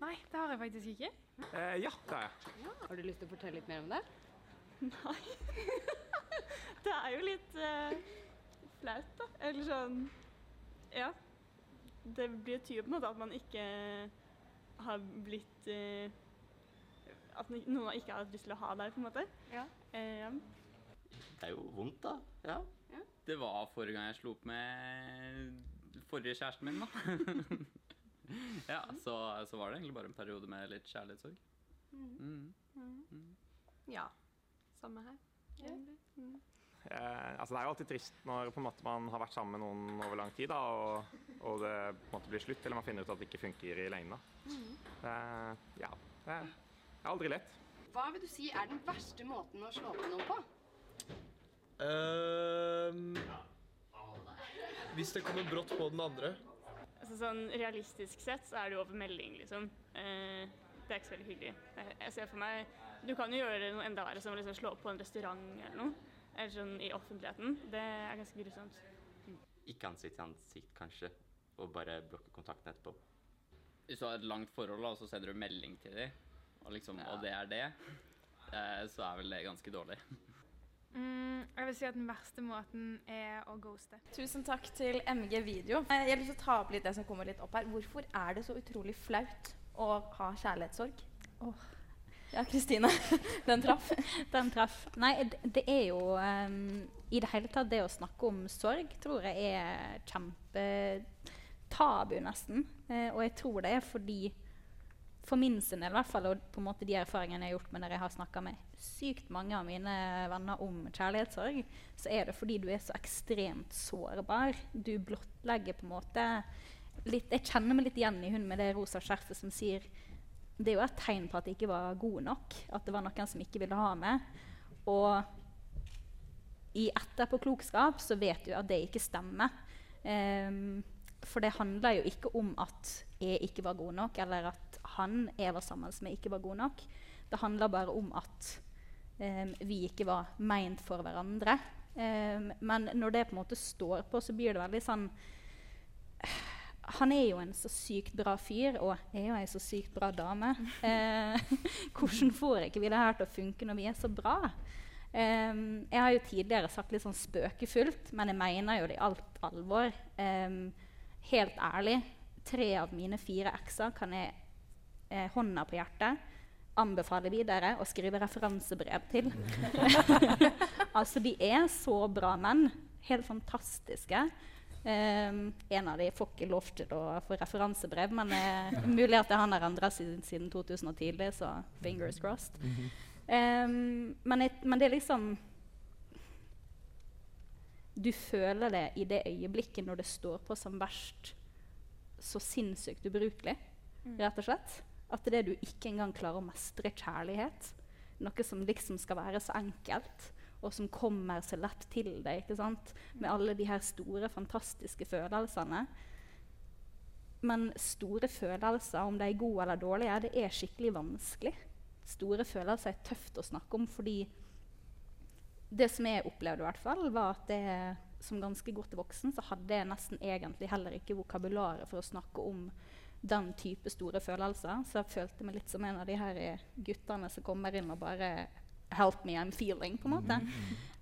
Nei, det har jeg faktisk ikke. Uh, ja, det har jeg. Ja. Har du lyst til å fortelle litt mer om det? Nei. det er jo litt uh, flaut, da. Eller sånn Ja. Det blir tydelig på en måte at man ikke har blitt uh, At noen ikke har lyst til å ha deg, på en måte. Ja. Uh, det er jo vondt, da. Ja. ja. Det var forrige gang jeg slo opp med forrige kjæresten min, da. ja, så, så, var det egentlig bare en periode med litt kjærlighetssorg. Mm. Mm. Mm. Ja. Samme her, Ja. Mm. Eh, altså det er jo alltid trist når på en måte, man har vært sammen med noen over lang tid, da, og, og, det på en måte blir slutt, eller man finner ut at det ikke funker i lengden. Mm. Eh, ja, det er, aldri lett. Hva vil du si er den verste måten å slå på noen på? Um, hvis det kommer brått på den andre. Altså, sånn Realistisk sett så er det jo over melding, liksom. Eh, det er ikke så veldig hyggelig. Jeg, ser for meg Du kan jo gjøre noe enda verre, som å liksom slå på en restaurant eller noe. Eller sånn i offentligheten. Det er ganske grusomt. Ikke ansikt til ansikt, kanskje, og bare blokke kontakten etterpå. Hvis du har et langt forhold, og så sender du melding til dem, og, liksom, ja. og det er det, eh, så er vel det ganske dårlig. Mm, jeg vil si at Den verste måten er å ghoste. Tusen takk til MG Video. Eh, jeg har lyst til å ta opp litt det som kommer litt opp her. Hvorfor er det så utrolig flaut å ha kjærlighetssorg? Oh. Ja, Kristine. Den traff. Den traff. Nei, det er jo um, I det hele tatt, det å snakke om sorg tror jeg er kjempetabu, nesten. Eh, og jeg tror det er fordi for min sin del, i hvert fall, og på en måte de erfaringene jeg har gjort med når jeg har snakka med sykt mange av mine venner om kjærlighetssorg, så er det fordi du er så ekstremt sårbar. Du blottlegger på en måte litt Jeg kjenner meg litt igjen i hun med det rosa skjerfet som sier det er jo et tegn på at jeg ikke var god nok. At det var noen som ikke ville ha med. Og i etterpåklokskap så vet du at det ikke stemmer. Um, for det handler jo ikke om at jeg ikke var god nok, eller at han jeg var sammen med, ikke var god nok. Det handler bare om at um, vi ikke var meint for hverandre. Um, men når det på en måte står på, så blir det veldig sånn Han er jo en så sykt bra fyr, og jeg er jo ei så sykt bra dame. Eh, hvordan får ikke vi det her til å funke når vi er så bra? Um, jeg har jo tidligere sagt litt sånn spøkefullt, men jeg mener jo det i alt alvor. Um, helt ærlig, tre av mine fire ekser kan jeg eh, hånda på hjertet anbefale videre å skrive referansebrev til. altså, de er så bra menn. Helt fantastiske. Um, en av de får ikke lov til å få referansebrev, men det uh, mulig at det han har endra siden, siden 2010, så fingers crossed. Um, men, et, men, det er liksom Du føler det i det øyeblikket når det står på som verst, så sinnssykt ubrukelig, mm. rett og slett. At det er det du ikke engang klarer å mestre kjærlighet. Noe som liksom skal være så enkelt, og som kommer så lett til deg. ikke sant? Med alle de her store, fantastiske følelsene. Men store følelser, om de er gode eller dårlige, det er skikkelig vanskelig. Store følelser er tøft å snakke om fordi det som jeg opplevde, i hvert fall, var at det, som ganske godt voksen så hadde jeg nesten egentlig heller ikke vokabularet for å snakke om den type store følelser. Så jeg følte meg litt som en av de her guttene som kommer inn og bare Help me, I'm feeling, på en måte.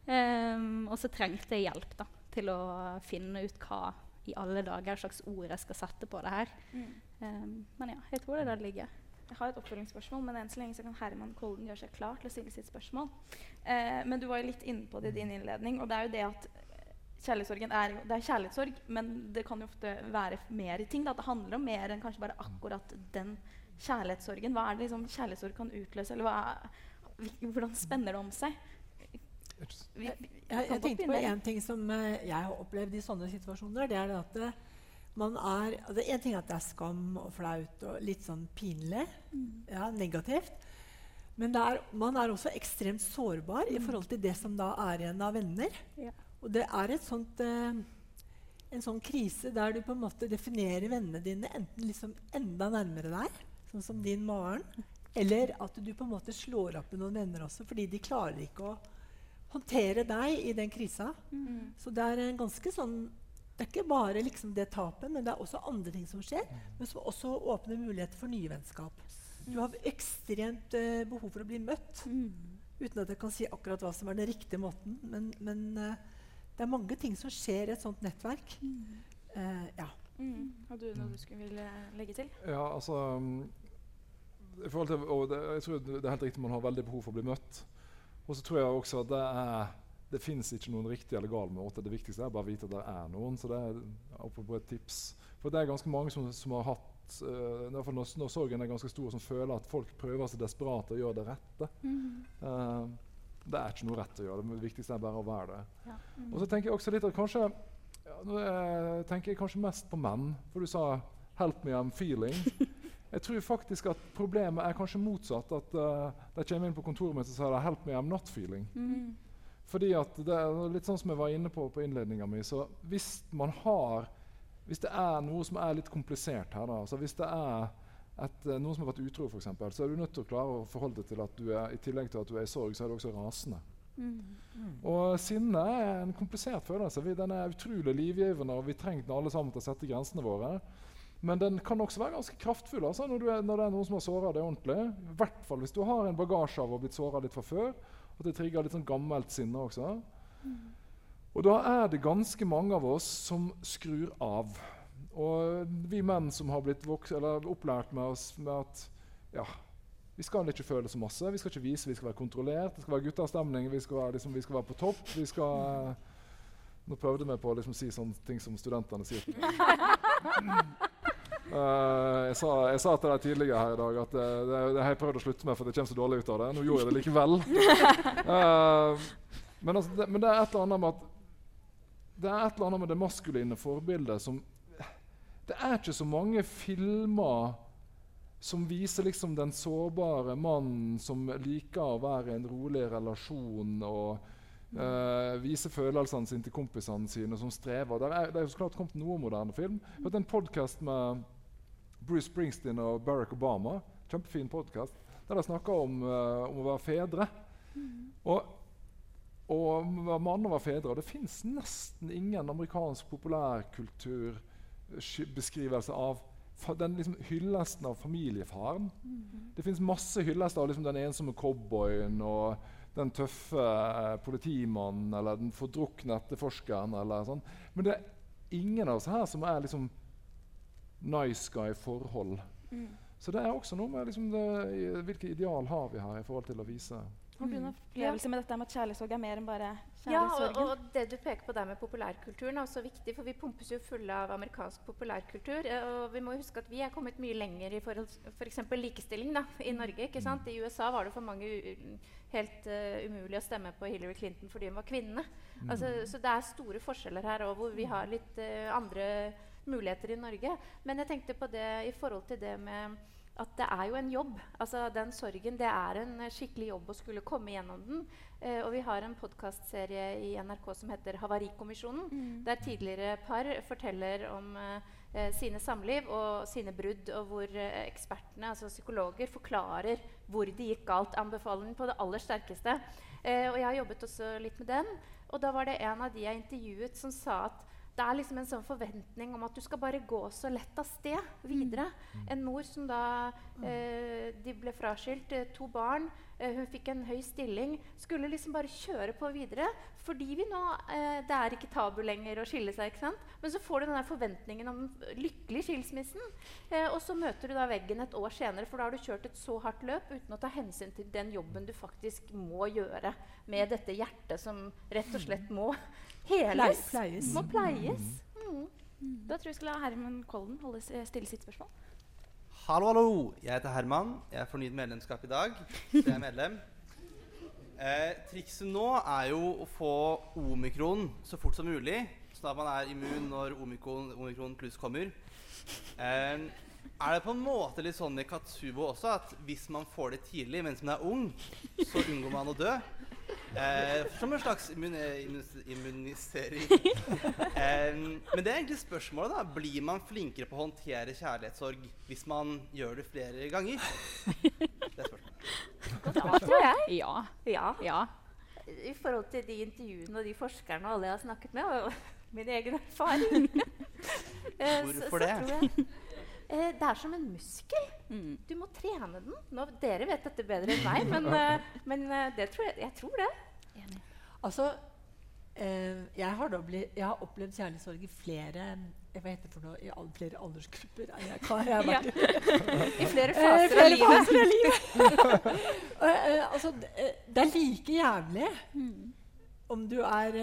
Um, og så trengte jeg hjelp da, til å finne ut hva i alle dager slags ord jeg skal sette på det her. Mm. Um, men ja, jeg tror det er der det ligger. Jeg har et oppfølgingsspørsmål, men enn så lenge så kan Herman Kolden gjøre seg klar til å stille sitt spørsmål. Uh, men du var jo litt inne på det i din innledning, og det er jo det at kjærlighetssorgen er det er kjærlighetssorg, men det kan jo ofte være mer ting. Da. Det handler om mer enn kanskje bare akkurat den kjærlighetssorgen. Hva er det liksom kjærlighetssorg kan utløse, eller er, hvordan spenner det om seg? Vi, jeg, jeg tenkte på en ting som uh, jeg har opplevd i sånne situasjoner. Det er det at uh, man er altså En ting er at det er skam og flaut og litt sånn pinlig. Mm. Ja, negativt. Men er, man er også ekstremt sårbar mm. i forhold til det som da er igjen av venner. Ja. Og det er sånt, eh, en sånn krise der du på en måte definerer vennene dine enten liksom enda nærmere deg, sånn som din Maren, eller at du på en måte slår opp med noen venner også, fordi de klarer ikke å håndtere deg i den krisa. Mm. Så det er en ganske sånn det er ikke bare liksom det tapet, men det er også andre ting som skjer. Men som også åpner muligheter for nye vennskap. Du har ekstremt uh, behov for å bli møtt. Mm. Uten at jeg kan si akkurat hva som er den riktige måten. Men, men uh, det er mange ting som skjer i et sånt nettverk. Mm. Uh, ja. Mm. Har du noe du skulle ville legge til? Ja, altså um, i forhold til, det, Jeg tror det er helt riktig man har veldig behov for å bli møtt. Og så tror jeg også at det er det fins ikke noen riktig eller gal måte. Det viktigste er bare å vite at det er noen. så det er på et tips. For det er ganske mange som, som har hatt uh, når, når, sorgen er ganske stor, som føler at folk prøver seg desperat å gjøre det rette. Mm. Uh, Det er ikke noe rett å gjøre. Det viktigste er bare å være det. Ja. Mm. Og så tenker jeg også litt at kanskje ja, Nå eh, tenker jeg kanskje mest på menn, for du sa 'help me, I'm feeling'. Jeg tror faktisk at problemet er kanskje motsatt. At uh, de kommer inn på kontoret mitt og sier 'help me, I'm not feeling'. Mm. Fordi at det er litt sånn som jeg var inne på på innledninga mi, så hvis man har Hvis det er noe som er litt komplisert her, da, altså hvis det er et, eh, noen som har vært utro, eksempel, så er du nødt til å klare å forholde deg til at du er, i tillegg til at du er i sorg, så er du også rasende. Mm. Og sinne er en komplisert følelse. Vi, den er utrolig livgivende, og vi trenger den alle sammen til å sette grensene våre. Men den kan også være ganske kraftfull altså, når, er, når, det er noen som har såra deg ordentlig. I hvert fall hvis du har en bagasje av å ha blitt såra litt fra før. At det trigger litt sånn gammelt sinne også. Mm. Og da er det ganske mange av oss som skrur av. Og vi menn som har blitt opplært med, oss, med at ja, vi skal ikke føle så masse. Vi skal ikke vise vi skal være kontrollert. Det skal være guttastemning. Vi liksom, vi skal være på topp. Vi skal uh, Nå prøvde vi på å liksom, si sånne ting som studentene sier. Uh, jeg, sa, jeg, sa, til deg tidligere her i dag at det, det, det, har jeg prøvd å slutte med, for det kommer så dårlig ut av det. Nå gjorde jeg det likevel. Uh, men, altså, det, men, det, er et eller annet med at det er et eller annet med det maskuline forbildet som Det er ikke så mange filmer som viser liksom den sårbare mannen som liker å være i en rolig relasjon og Uh, vise følelsene sine til kompisene sine som strever. Det er, det er jo så klart kommet noe moderne film. Jeg har hatt en podkast med Bruce Springsteen og Barack Obama. Kjempefin podkast. Der de snakker om, uh, om, å være fedre. Mm. Og, og mann og være fedre. Og det fins nesten ingen amerikansk populærkulturbeskrivelse av den liksom hyllesten av familiefaren. Mm. Det fins masse hyllester av liksom den ensomme cowboyen og den tøffe eh, politimannen eller den fordrukne etterforskeren. Eller sånn. Men det er ingen av oss her som er liksom nice guy-forhold. Mm. Så det er også noe med liksom det, hvilke ideal har vi her i forhold til å vise har du en opplevelse med dette med at kjærlighetssorg er mer enn bare kjærlighetssorgen? Ja, og, og, det du peker på der med populærkulturen er også viktig, for vi pumpes jo fulle av amerikansk populærkultur. Eh, og vi må huske at vi er kommet mye lenger i forhold f.eks. For likestilling da, i Norge. ikke sant? I USA var det for mange helt uh, umulig å stemme på Hillary Clinton fordi hun var kvinne. Mm. Altså, så det er store forskjeller her òg, hvor vi har litt uh, andre muligheter i Norge. Men jeg tenkte på det i forhold til det med at det er jo en jobb. Altså Den sorgen det er en skikkelig jobb å skulle komme gjennom den. Eh, og vi har en podkastserie i NRK som heter Havarikommisjonen. Mm. Der tidligere par forteller om eh, sine samliv og sine brudd. Og hvor eh, ekspertene, altså psykologer, forklarer hvor det gikk galt. Anbefaler den på det aller sterkeste. Eh, og jeg har jobbet også litt med den. Og da var det en av de jeg intervjuet, som sa at det er liksom en sånn forventning om at du skal bare gå så lett av sted videre. Mm. En mor som da eh, De ble fraskilt, eh, to barn. Eh, hun fikk en høy stilling. Skulle liksom bare kjøre på videre. Fordi vi nå eh, Det er ikke tabu lenger å skille seg. ikke sant? Men så får du den forventningen om den lykkelige skilsmissen. Eh, og så møter du da veggen et år senere, for da har du kjørt et så hardt løp uten å ta hensyn til den jobben du faktisk må gjøre med dette hjertet som rett og slett må Heles. Pleies. Må pleies. Mm. Da tror jeg vi skal la Herman Kolden holde, stille sitt spørsmål. Hallo, hallo. Jeg heter Herman. Jeg er fornyet medlemskap i dag. Så jeg er medlem. Eh, trikset nå er jo å få omikron så fort som mulig, sånn at man er immun når omikron, omikron pluss kommer. Eh, er det på en måte litt sånn i Katsubo også at hvis man får det tidlig mens man er ung, så unngår man å dø? Eh, som en slags immun immunisering. eh, men det er egentlig spørsmålet. da Blir man flinkere på å håndtere kjærlighetssorg hvis man gjør det flere ganger? Det er spørsmålet. Ja, tror jeg. Ja. ja. ja. I forhold til de intervjuene og de forskerne og alle jeg har snakket med, og min egen erfaring eh, Hvorfor så, så det? Eh, det er som en muskel. Mm. Du må trene den. Nå, dere vet dette bedre enn meg, men, uh, men uh, det tror jeg, jeg tror det. Enig. Altså, eh, jeg, har blitt, jeg, har opplevd kjærlighetssorg i flere hva heter det for noe, i all, flere aldersgrupper. Jeg, jeg, jeg ja. I flere faser av livet. Faser av livet. altså, det er like jævlig mm. om du er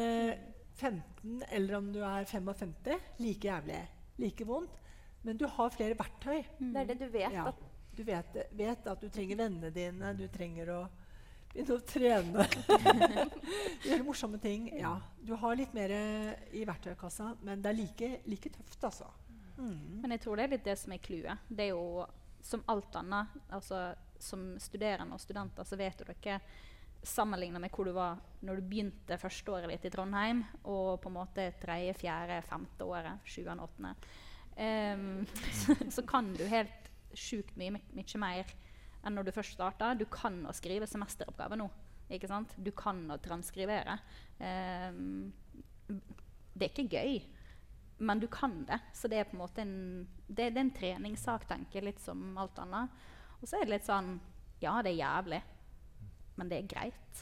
15 eller om du er 55. Like jævlig. Like vondt. Men du har flere verktøy. Mm. Det er det du vet. Ja. du vet, vet, at du trenger vennene dine, du trenger å Begynne å trene. Gjøre morsomme ting. Ja, du har litt mer i verktøykassa, men det er like, like tøft, altså. Mm. Men jeg tror det er litt det som er clouet. Det er jo som alt annet. Altså, som studerende og studenter så vet jo dere sammenligna med hvor du var når du begynte førsteåret ditt i Trondheim, og på en måte tredje, fjerde, femte året, sjuende, åttende, um, så, så, kan du helt sjukt mye, mye mer enn når du først starta. Du kan å skrive semesteroppgave nå. ikke sant? Du kan å transkrivere. Um, det er ikke gøy, men du kan det. Så det er på en måte en, det, det er en treningssak, tenker jeg, litt som alt annet. Og så er det litt sånn Ja, det er jævlig, men det er greit.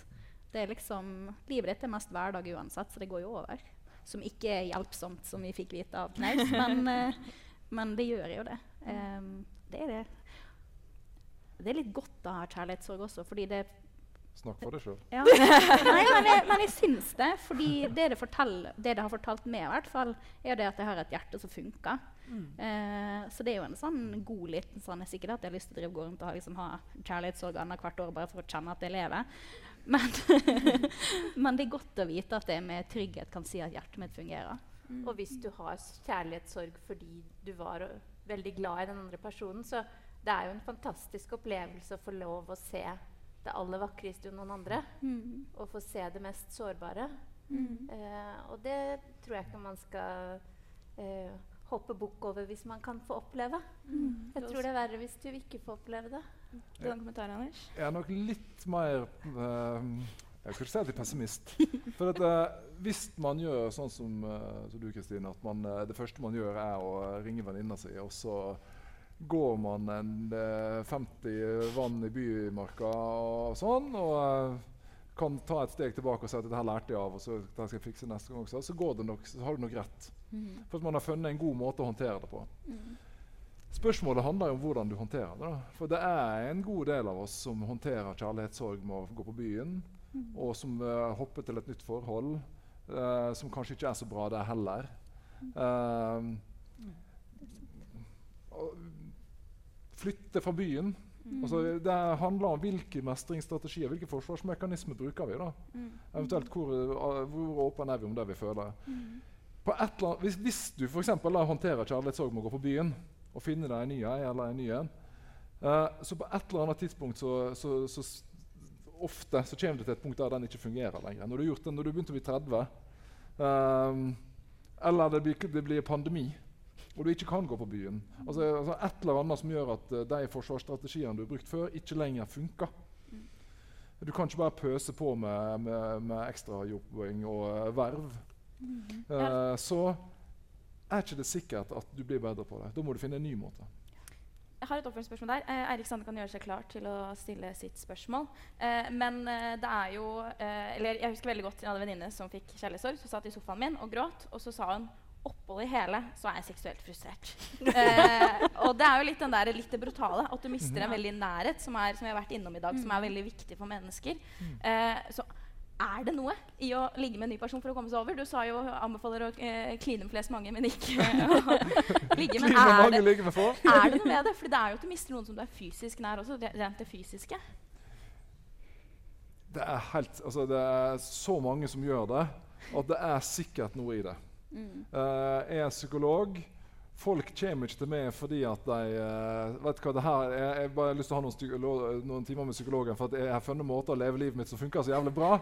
Det er liksom, Livet ditt er mest hverdag uansett, så det går jo over. Som ikke er hjelpsomt, som vi fikk vite av Knaus, men, uh, men, det gjør jo det. Um, det er det. Det er litt godt å ha kjærlighetssorg også, fordi det Snakk for deg sjøl. Ja. Nei, men jeg, men jeg syns det. fordi det det, det det, har fortalt meg, i hvert fall, er det at jeg har et hjerte som funker. Mm. Uh, så det er jo en sånn god liten sånn, jeg Sikkert at jeg har lyst til å drive gå rundt og liksom, ha kjærlighetssorg annethvert år bare for å kjenne at jeg lever. Men, men, det er godt å vite at jeg med trygghet kan si at hjertet mitt fungerer. Mm. Og hvis du har kjærlighetssorg fordi du var veldig glad i den andre personen, så det er jo en fantastisk opplevelse å få lov å se det aller vakreste i noen andre. Mm. Og få se det mest sårbare. Mm. Eh, og det tror jeg ikke man skal eh, hoppe bukk over hvis man kan få oppleve. Mm. Jeg tror det er verre hvis du ikke får oppleve det. Du har en Anders? Jeg er nok litt mer uh, Jeg kan ikke si at jeg er pessimist. For at, uh, hvis man gjør sånn som, uh, som du, Kristine, at man, det første man gjør, er å ringe venninna si, og så går man en 50 eh, vann i bymarka og sånn, og kan ta et steg tilbake og si at dette lærte jeg av, og så skal jeg fikse neste gang også, så, går det nok, så har du nok rett. Mm. For at man har funnet en god måte å håndtere det på. Mm. Spørsmålet handler jo om hvordan du håndterer det. Da. For det er en god del av oss som håndterer kjærlighetssorg med å gå på byen, mm. og som uh, hopper til et nytt forhold, uh, som kanskje ikke er så bra, det heller. Uh, flytte fra byen. Mm. Altså, det handler om hvilke mestringsstrategier, hvilke forsvarsmekanismer bruker vi. da. Mm. Eventuelt hvor, hvor åpne er vi om det vi føler. Mm. Annet, hvis, hvis, du for da, håndterer kjærlighetssorg med å gå på byen og finne deg en ny ei eller en ny en, uh, så på et eller annet tidspunkt så, så, så, ofte så kommer du til et punkt der den ikke fungerer lenger. Når du har gjort det, når du begynte å bli 30, uh, um, eller det blir, det blir pandemi og du ikke kan gå på byen. Altså, altså Et eller annet som gjør at uh, de forsvarsstrategiene du har brukt før, ikke lenger funker. Du kan ikke bare pøse på med, med, med ekstrajobbing og uh, verv. Mm. Uh, så er ikke det sikkert at du blir bedre på det. Da må du finne en ny måte. Jeg har et oppfølgingsspørsmål der. Eh, Eirik Sande kan gjøre seg klar til å stille sitt spørsmål. Eh, men eh, det er jo eller Jeg husker veldig godt jeg hadde en venninne som fikk kjærlighetssorg. Som satt i sofaen min og gråt, og så sa hun oppholdet i hele så er jeg seksuelt frustrert. eh, og det er jo litt den der litt det brutale. At du mister en veldig nærhet, som, er, som jeg har vært innom i dag, som er veldig viktig for mennesker. Eh, så er det noe i å ligge med en ny person for å komme seg over? Du sa jo anbefaler å eh, kline med flest mange, men ikke å ligge. Men er det, er det noe med det? For det er jo at du mister noen som du er fysisk nær også, rent det fysiske. Det er, helt, altså det er så mange som gjør det, at det er sikkert noe i det. Mm. Uh, jeg er psykolog. Folk kommer ikke til meg fordi at de uh, vet hva, det her, jeg, jeg bare har lyst til å ha noen, noen, timer med psykologen for at jeg har funnet måter å leve livet mitt som funker så jævlig bra.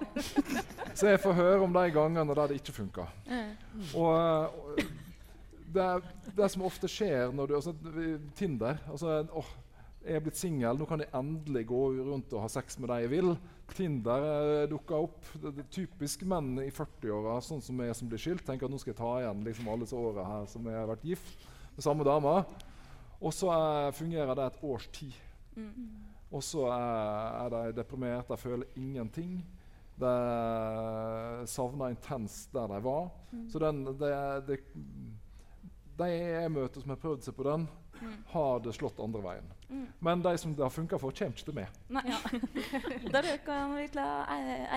så jeg får høre om de gangene der det ikke funker. Mm. Og, uh, det, det, som ofte skjer når du altså, Tinder altså, oh, jeg er blitt singel, nå kan jeg endelig gå rundt og ha sex med de jeg vil. Tinder eh, dukka opp. Det, det, typisk menn i 40-åra sånn som jeg som blir skilt, tenker at nå skal jeg ta igjen liksom, alle disse åra her som jeg har vært gift med samme dame. Og så eh, fungerer det et års tid. Mm. Og så er, er de deprimert, de føler ingenting. De savner intenst der de var. Mm. Så den, det, det, de jeg møter som har prøvd seg på den, mm. har det slått andre veien. Mm. Men de som det har funka for, kommer ikke til meg. Nei, ja. da kan vi la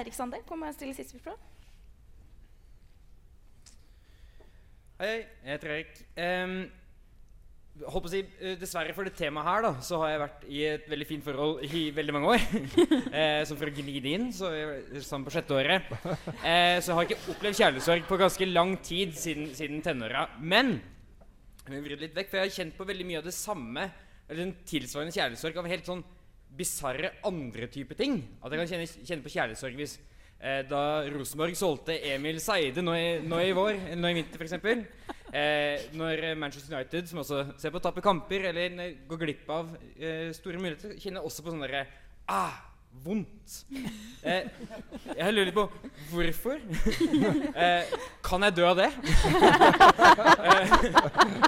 Eirik Sande komme og stille siste spørsmål. Hei, jeg heter Erik. Um, holdt på å si, eh, Dessverre for det temaet her, da, så har jeg vært i et veldig fint forhold i veldig mange år. eh, som for å gni det inn, så jeg, sammen på sjette året. Eh, så jeg har ikke opplevd kjærlighetssorg på ganske lang tid siden, siden tenåra. Men jeg vil litt vekk, for jeg har kjent på veldig mye av det samme, eller en tilsvarende kjærlighetssorg av helt sånn bisarre andre type ting. At jeg kan kjenne, kjenne på kjærlighetssorg hvis eh, da Rosenborg solgte Emil Seide nå i, nå i vår, eller nå i vinter f.eks. Eh, når Manchester United, som også ser på å tape kamper eller går glipp av eh, store muligheter, kjenner også på sånn derre ah, vondt. Eh, jeg lurer litt på hvorfor. eh, kan jeg dø av det? eh,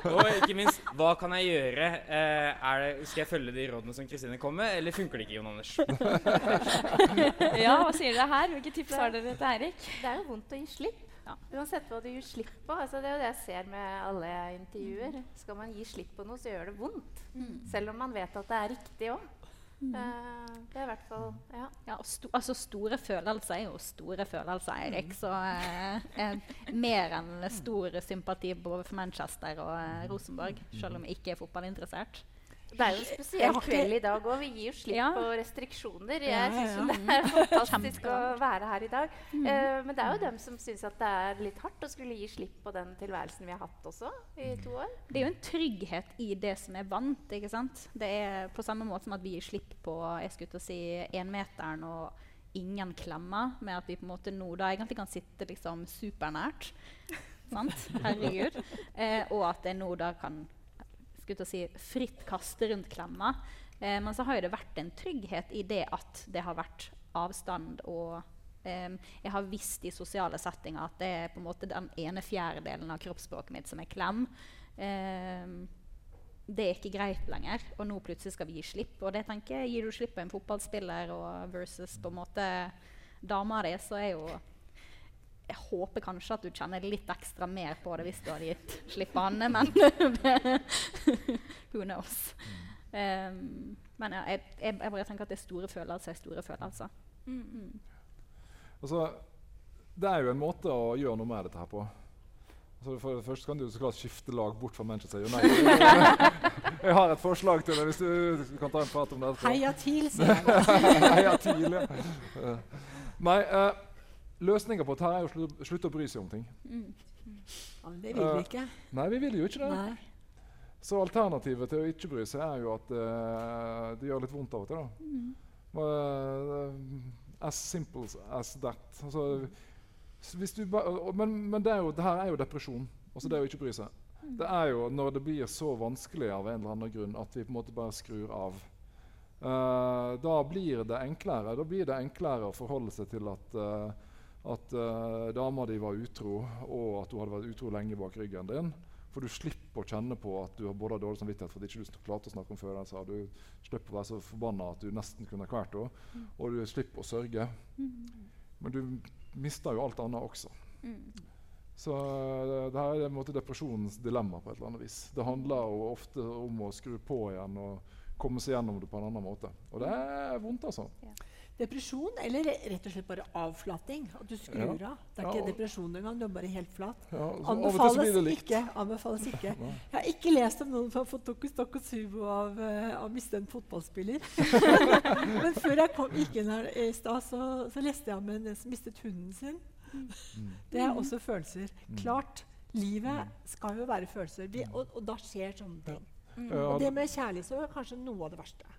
og ikke minst, hva kan jeg gjøre? Eh, det, skal jeg følge de rådene som Kristine kom med, eller funker det ikke, Jon Anders? ja, hva sier dere her? Hvilke tips har dere til Eirik? Det er jo vondt å gi slipp. Ja. Uansett hva du gir slipp på. Altså det er jo det jeg ser med alle jeg intervjuer. Skal man gi slipp på noe, så gjør det vondt. Mm. Selv om man vet at det er riktig òg. Mm. Uh, det er i hvert fall Ja. ja sto, altså store følelser er jo store følelser, Eirik. Mm. Så uh, mer enn stor sympati både for Manchester og uh, Rosenborg, selv om jeg ikke er fotballinteressert. Det er jo en spesiell kveld i dag òg. Vi gir jo slipp ja. på restriksjoner. Jeg syns ja. det er fantastisk å være her i dag. Mm. Uh, men det er jo dem som syns at det er litt hardt å skulle gi slipp på den tilværelsen vi har hatt også i to år. Det er jo en trygghet i det som er vant. ikke sant? Det er på samme måte som at vi gir slipp på jeg skulle til å si, énmeteren og ingen klemmer, med at vi på en måte nå da egentlig kan sitte liksom supernært. sant? Herregud. Uh, og at jeg nå da kan skulle si, fritt kaste rundt klemma. Eh, men så har jo det vært en trygghet i det at det har vært avstand og um, Jeg har visst i sosiale settinger at det er på en måte den ene fjerdedelen av kroppsspråket mitt som er klem. Um, det er ikke greit lenger, og nå plutselig skal vi gi slipp. Og det tenker jeg, Gir du slipp på en fotballspiller og versus på en måte dama di, så er jo jeg håper kanskje at du kjenner litt ekstra mer på det hvis du hadde gitt slipp på Anne, men who knows. Um, men ja, jeg, jeg, jeg, bare tenker at det er store følelser er store følelser. Mm. Mm. Altså, det er jo en måte å gjøre noe med dette her på. Altså, for det første kan du så klart skifte lag bort fra Manchester United. jeg har et forslag til deg, hvis du kan ta en prat om det. Heia TIL, sier jeg. Heia TIL, ja. Nei, uh, Løsninga på dette er å slutte å bry seg om ting. Mm. Ja, det vil vi ikke. Uh, nei, vi vil jo ikke det. Nei. Så alternativet til å ikke bry seg er jo at uh, det gjør litt vondt av og til. da. Mm. Uh, as simple as that. Altså, men, men det, er jo, det, her er jo depresjon. Altså det å ikke bry seg. Mm. Det er jo når det blir så vanskelig av en eller annen grunn at vi på en måte bare skrur av. Uh, da blir det enklere Da blir det enklere å forholde seg til at uh, at uh, dama di var utro, og at hun hadde vært utro lenge bak ryggen din. For du slipper å kjenne på at du har både dårlig samvittighet for at du ikke klarte å snakke om følelser. Du slipper å være så forbanna at du nesten kunne kvært henne. Mm. Og du slipper å sørge. Mm. Men du mister jo alt annet også. Mm. Så uh, det her er en måte depresjonens dilemma på et eller annet vis. Det handler jo ofte om å skru på igjen og komme seg gjennom det på en annen måte. Og det er vondt, altså. Ja. Depresjon eller rett og slett bare avflating? At du skrur ja. av. Det er ikke ja. depresjon engang, du er bare helt flat. Ja, anbefales, ikke, anbefales ikke. Jeg har ikke lest om noen som har fått tokustokusubo av uh, å miste en fotballspiller. Men før jeg kom, gikk inn her i stad, så, så, leste jeg om en som mistet hunden sin. Mm. Det er også følelser. Mm. Klart, livet mm. skal jo være følelser. Vi, og, og, da skjer sånne ting. Mm. Og det med kjærlighet er kanskje noe av det verste.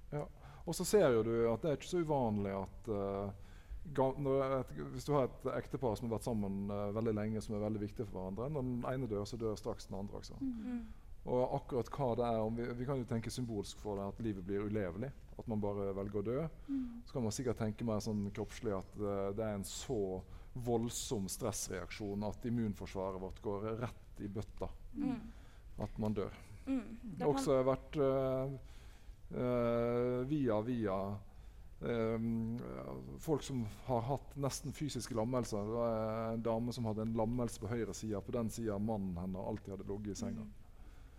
Og så ser jo du at det er ikke så uvanlig at uh, et, hvis du har et ektepar som har vært sammen uh, veldig lenge, som er veldig viktig for hverandre Når den ene dør, så dør straks den andre også. Mm -hmm. Og akkurat hva det er vi, vi, kan jo tenke symbolsk for det at livet blir ulevelig. At man bare velger å dø. Mm. Så kan man sikkert tenke mer sånn kroppslig at uh, det er en så voldsom stressreaksjon at immunforsvaret vårt går rett i bøtta. Mm. At man dør. Mm. Det har også vært uh, via via um, folk som har hatt nesten fysiske lammelser. Det var en dame som hadde en lammelse på høyre side. På den sida mannen hennes alltid hadde ligget i senga.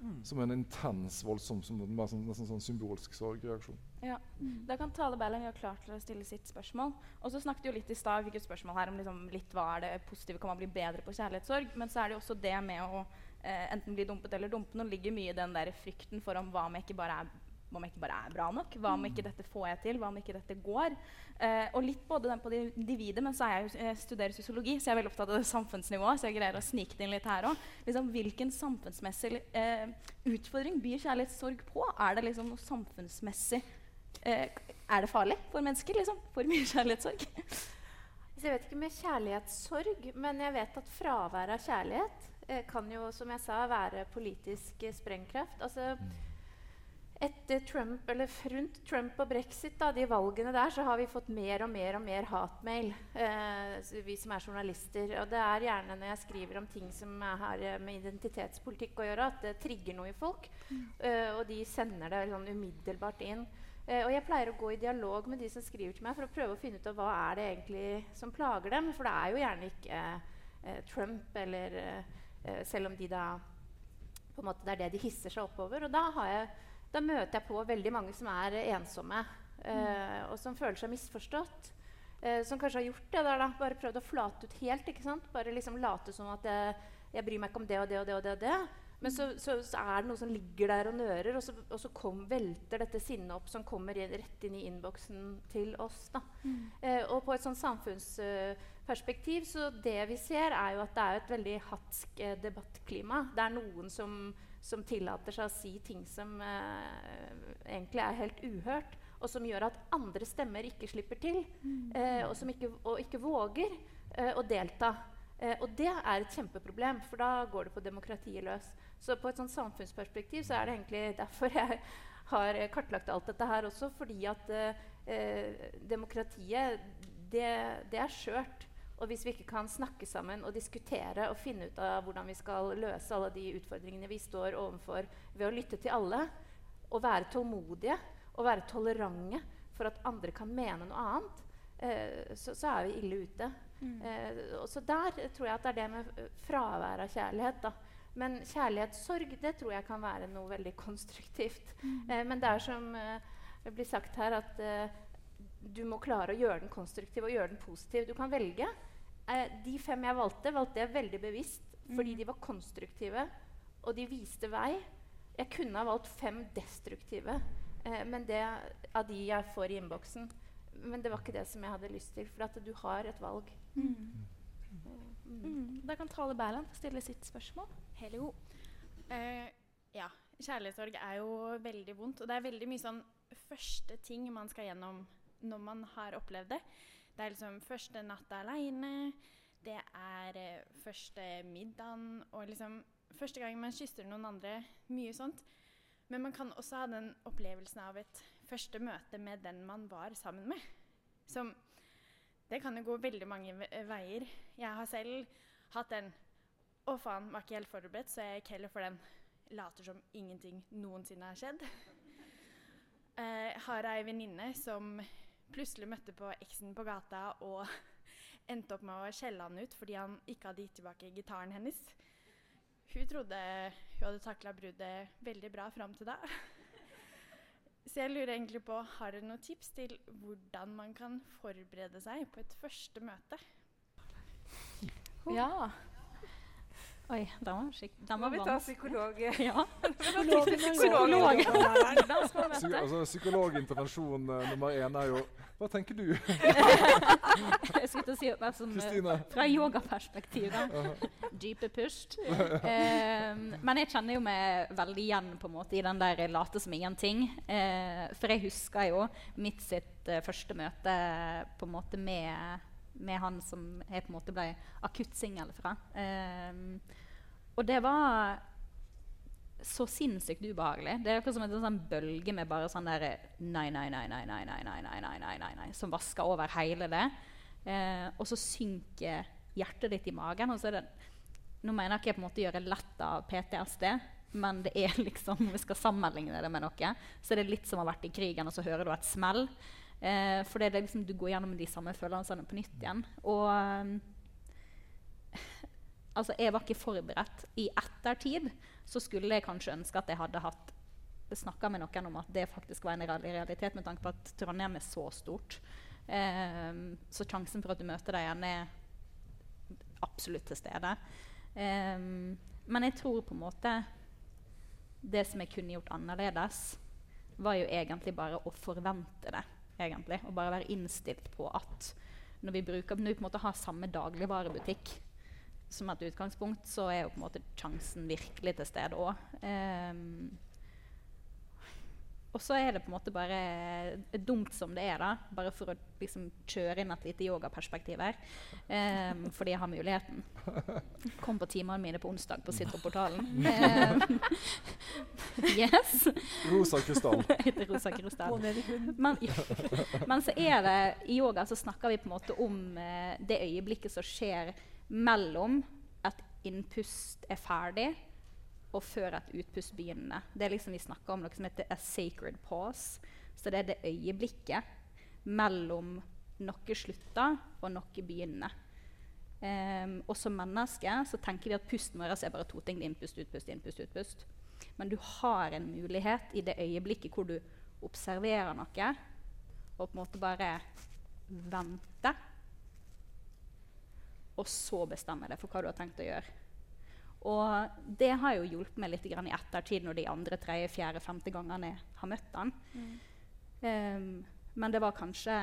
Mm. Som en intens, voldsom, som, sånn, nesten sånn symbolsk sorgreaksjon. Ja. Mm. Da kan Tale Berling gjøre klar til å stille sitt spørsmål. Og så snakket jo litt i stad, fikk et spørsmål her om liksom litt hva er det positive, kan man bli bedre på kjærlighetssorg? Men så er det jo også det med å eh, enten bli dumpet eller dumpe Nå ligger mye i den der frykten for om hva om jeg ikke bare er hva om jeg ikke bare er bra nok? Hva om ikke dette får jeg til? Hva om ikke dette går? Eh, og litt både den på det individet, men så er jeg, jeg studerer sosiologi, så jeg er veldig opptatt av det samfunnsnivået. Så jeg greier å snike det inn litt her også. Liksom, hvilken samfunnsmessig eh, utfordring byr kjærlighetssorg på? Er det liksom noe samfunnsmessig eh, Er det farlig for mennesker? liksom? For mye kjærlighetssorg? Jeg vet ikke med kjærlighetssorg, men jeg vet at fravær av kjærlighet eh, kan jo, som jeg sa, være politisk eh, sprengkraft. Altså, etter Trump, eller rundt Trump og brexit, da, de valgene der, så har vi fått mer og mer og mer hatmail, eh, vi som er journalister. Og det er gjerne når jeg skriver om ting som har med identitetspolitikk å gjøre, at det trigger noe i folk. Mm. Eh, og de sender det sånn umiddelbart inn. Eh, og jeg pleier å gå i dialog med de som skriver til meg, for å prøve å finne ut av hva er det egentlig som plager dem. For det er jo gjerne ikke eh, Trump, eller eh, selv om de da på en måte Det er det de hisser seg oppover. Og da har jeg da møter jeg på veldig mange som er ensomme, eh, og som føler seg misforstått. Eh, som kanskje har gjort det der, da, bare prøvd å flate ut helt. ikke sant? Bare liksom late som at jeg, jeg bryr meg ikke om det og det og det. og det, og det. Men så, så, så, er det noe som ligger der og nører, og så, og så kom, velter dette sinnet opp som kommer rett inn i innboksen til oss. Mm. Eh, og på et sånn samfunnsperspektiv uh, så det vi ser, er jo at det er et veldig hatsk eh, debattklima. Det er noen som som tillater seg å si ting som eh, egentlig er helt uhørt, og som gjør at andre stemmer ikke slipper til, mm. eh, og som ikke, og ikke våger eh, å delta. Eh, og det er et kjempeproblem, for da går det på demokratiet løs. Så på et sånt samfunnsperspektiv så er det egentlig derfor jeg har kartlagt alt dette her også, fordi at eh, demokratiet, det, det er skjørt. Og hvis vi ikke kan snakke sammen og diskutere og finne ut av hvordan vi skal løse alle de utfordringene vi står overfor ved å lytte til alle, og være tålmodige og være tolerante for at andre kan mene noe annet, eh, så, så, er vi ille ute. Mm. Eh, og så der tror jeg at det er det med fravær av kjærlighet. da. Men kjærlighetssorg det tror jeg kan være noe veldig konstruktivt. Mm. Eh, men det er som eh, det blir sagt her, at eh, du må klare å gjøre den konstruktiv og gjøre den positiv. Du kan velge. Eh, de fem jeg valgte, valgte jeg veldig bevisst mm. fordi de var konstruktive, og de viste vei. Jeg kunne ha valgt fem destruktive eh, men det, av de jeg får i innboksen. Men det var ikke det som jeg hadde lyst til, for at du har et valg. Mm. Mm. mm. Da kan Tale Berland få stille sitt spørsmål. Hello. Uh, ja. Kjærlighetssorg er jo veldig vondt. Og det er veldig mye sånn første ting man skal gjennom når man har opplevd det. Det er liksom første natta aleine, det er eh, første middagen og liksom første gang man kysser noen andre. Mye sånt. Men man kan også ha den opplevelsen av et første møte med den man var sammen med. Som Det kan jo gå veldig mange veier. Jeg har selv hatt den Å, faen, var ikke helt forberedt, så jeg gikk heller for den later som ingenting noensinne har skjedd. Uh, har ei venninne som plutselig møtte på eksen på gata og endte opp med å skjelle han ut fordi han ikke hadde gitt tilbake gitaren hennes. Hun trodde hun hadde takla bruddet veldig bra fram til da. Så jeg lurer egentlig på, har dere noen tips til hvordan man kan forberede seg på et første møte? Ja. Oi, den var skikkelig Må vi ta psykolog? Ja. Psykolog. altså, psykologintervensjon uh, nummer én er jo Hva tenker du? jeg skulle til å si mer som uh, fra yogaperspektiv. Dype pust. Uh, men jeg kjenner jo meg veldig igjen på en måte i den der late som ingenting. Uh, for jeg husker jo mitt sitt første møte på en måte med med han som jeg på en måte ble akutt singel fra. Um, og det var så sinnssykt ubehagelig. Det er akkurat som en sånn bølge med bare sånn der nei, nei, nei, nei, nei, nei, nei, nei, nei, nei, nei, nei som vasker over hele det. Uh, og så synker hjertet ditt i magen. og så er det nå mener jeg ikke på en måte gjøre lett av PTSD, men det er liksom, vi skal sammenligne det med noe, så er det litt som å ha vært i krigen, og så hører du et smell. Eh, for det er liksom, du går gjennom de samme følelsene på nytt igjen. Og um, altså, jeg var ikke forberedt. I ettertid så skulle jeg kanskje ønske at jeg hadde hatt snakka med noen om at det faktisk var en realitet, med tanke på at Trondheim er så stort. Eh, så sjansen for at du møter deg igjen, er absolutt til stede. Eh, men jeg tror på en måte Det som jeg kunne gjort annerledes, var jo egentlig bare å forvente det. Egentlig, Og bare være innstilt på at når vi, bruker, når vi på en måte har samme dagligvarebutikk som et utgangspunkt, så er jo på en måte sjansen virkelig til stede òg. Og så er det på en måte bare dumt som det er, da, bare for å liksom kjøre inn et lite yogaperspektiv her. Um, fordi jeg har muligheten. Kom på timene mine på onsdag på Sitroportalen. Um, yes. Rosa krystall. Rosa krystall. Men, men, så er det i yoga så snakker vi på en måte om uh, det øyeblikket som skjer mellom at innpust er ferdig og før et utpust begynner. Det er liksom Vi snakker om noe som heter a sacred pause. Så det er det øyeblikket mellom noe slutter og noe begynner. Um, og som mennesker så tenker vi at pusten vår er bare to ting. Innpust, utpust, innpust, utpust. Men du har en mulighet i det øyeblikket hvor du observerer noe, og på en måte bare venter. Og så bestemmer det for hva du har tenkt å gjøre. Og det har jo hjulpet meg litt i ettertid når de andre, tredje, fjerde, femte gangene jeg har møtt han. Mm. Um, men det var kanskje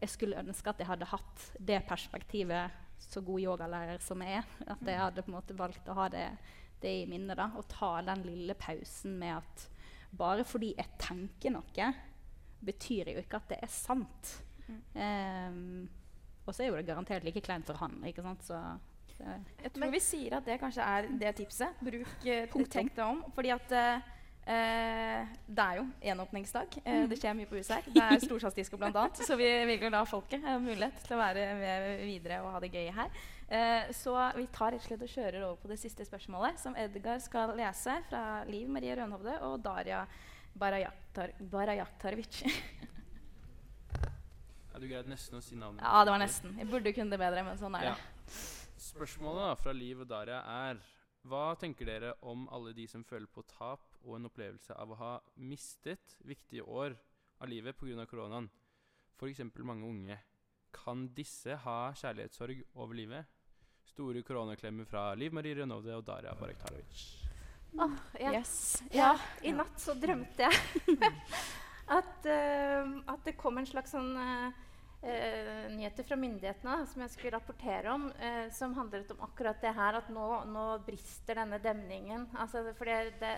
Jeg skulle ønske at jeg hadde hatt det perspektivet så god yogalærer som jeg er. At jeg mm. hadde på en måte valgt å ha det, det i minnet. da, Og ta den lille pausen med at bare fordi jeg tenker noe, betyr jo ikke at det er sant. Mm. Um, og så er jo det garantert like kleint for han. ikke sant? Så jeg tror vi sier at det kanskje er det tipset. Bruk punkt, Tenk deg om. Fordi at eh, det er jo gjenåpningsdag. Eh, det skjer mye på huset her. Det er storsalgsdisko bl.a. Så vi vil la folket ha mulighet til å være med videre og ha det gøy her. så vi tar rett og slett og kjører over på det siste spørsmålet, som Edgar skal lese fra Liv Marie Rønhovde og Daria Barajaktarovic. ja, du greide nesten å si navnet. Ja, det var nesten. Jeg burde kunne det bedre, men sånn er det. Spørsmålet da, fra Liv og Daria er Hva tenker dere om alle de som føler på tap og en opplevelse av å ha mistet viktige år av livet pga. koronaen? F.eks. mange unge. Kan disse ha kjærlighetssorg over livet? Store koronaklemmer fra Liv Marie Rønhovde og Daria Barektarovic. Oh, ja. Yes. ja. I natt så drømte jeg at, uh, at det kom en slags sånn uh, eh, nyheter fra myndighetene som jeg skulle rapportere om, eh, som handlet om akkurat det her at nå, nå brister denne demningen. Altså, for det, det,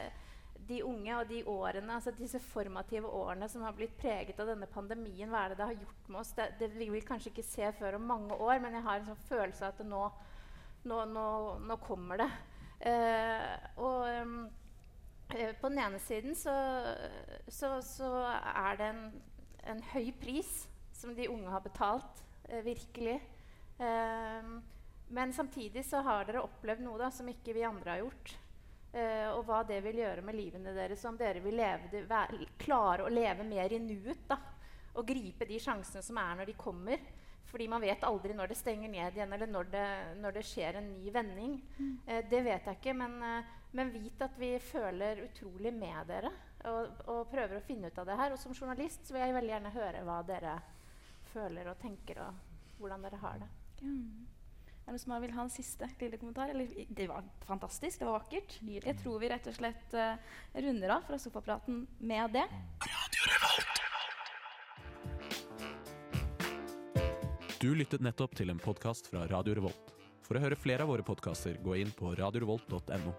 de unge og de årene, altså disse formative årene som har blitt preget av denne pandemien, hva er det det har gjort med oss? Det, det vil vi kanskje ikke se før om mange år, men jeg har en sånn følelse av at nå, nå, nå, kommer det. Eh, og um, på den ene siden så, så, så er det en, en høy pris som de unge har betalt. Eh, virkelig. Eh, men samtidig så har dere opplevd noe da, som ikke vi andre har gjort. Eh, og hva det vil gjøre med livene deres. Om dere vil leve, klare å leve mer i nuet. da, Og gripe de sjansene som er når de kommer. Fordi man vet aldri når det stenger ned igjen, eller når det, når det skjer en ny vending. Mm. Eh, det vet jeg ikke, men, eh, men, vit at vi føler utrolig med dere. Og, og, prøver å finne ut av det her. Og som journalist så vil jeg veldig gjerne høre hva dere føler og tenker, og hvordan dere har det. Mm. Er det noen som vil ha en siste lille kommentar? Eller, det var fantastisk, det var vakkert. Jeg tror vi rett og slett uh, runder av fra sofapraten med det. Du lyttet nettopp til en podkast fra Radio Revolt. For å høre flere av våre podkaster, gå inn på radiorevolt.no.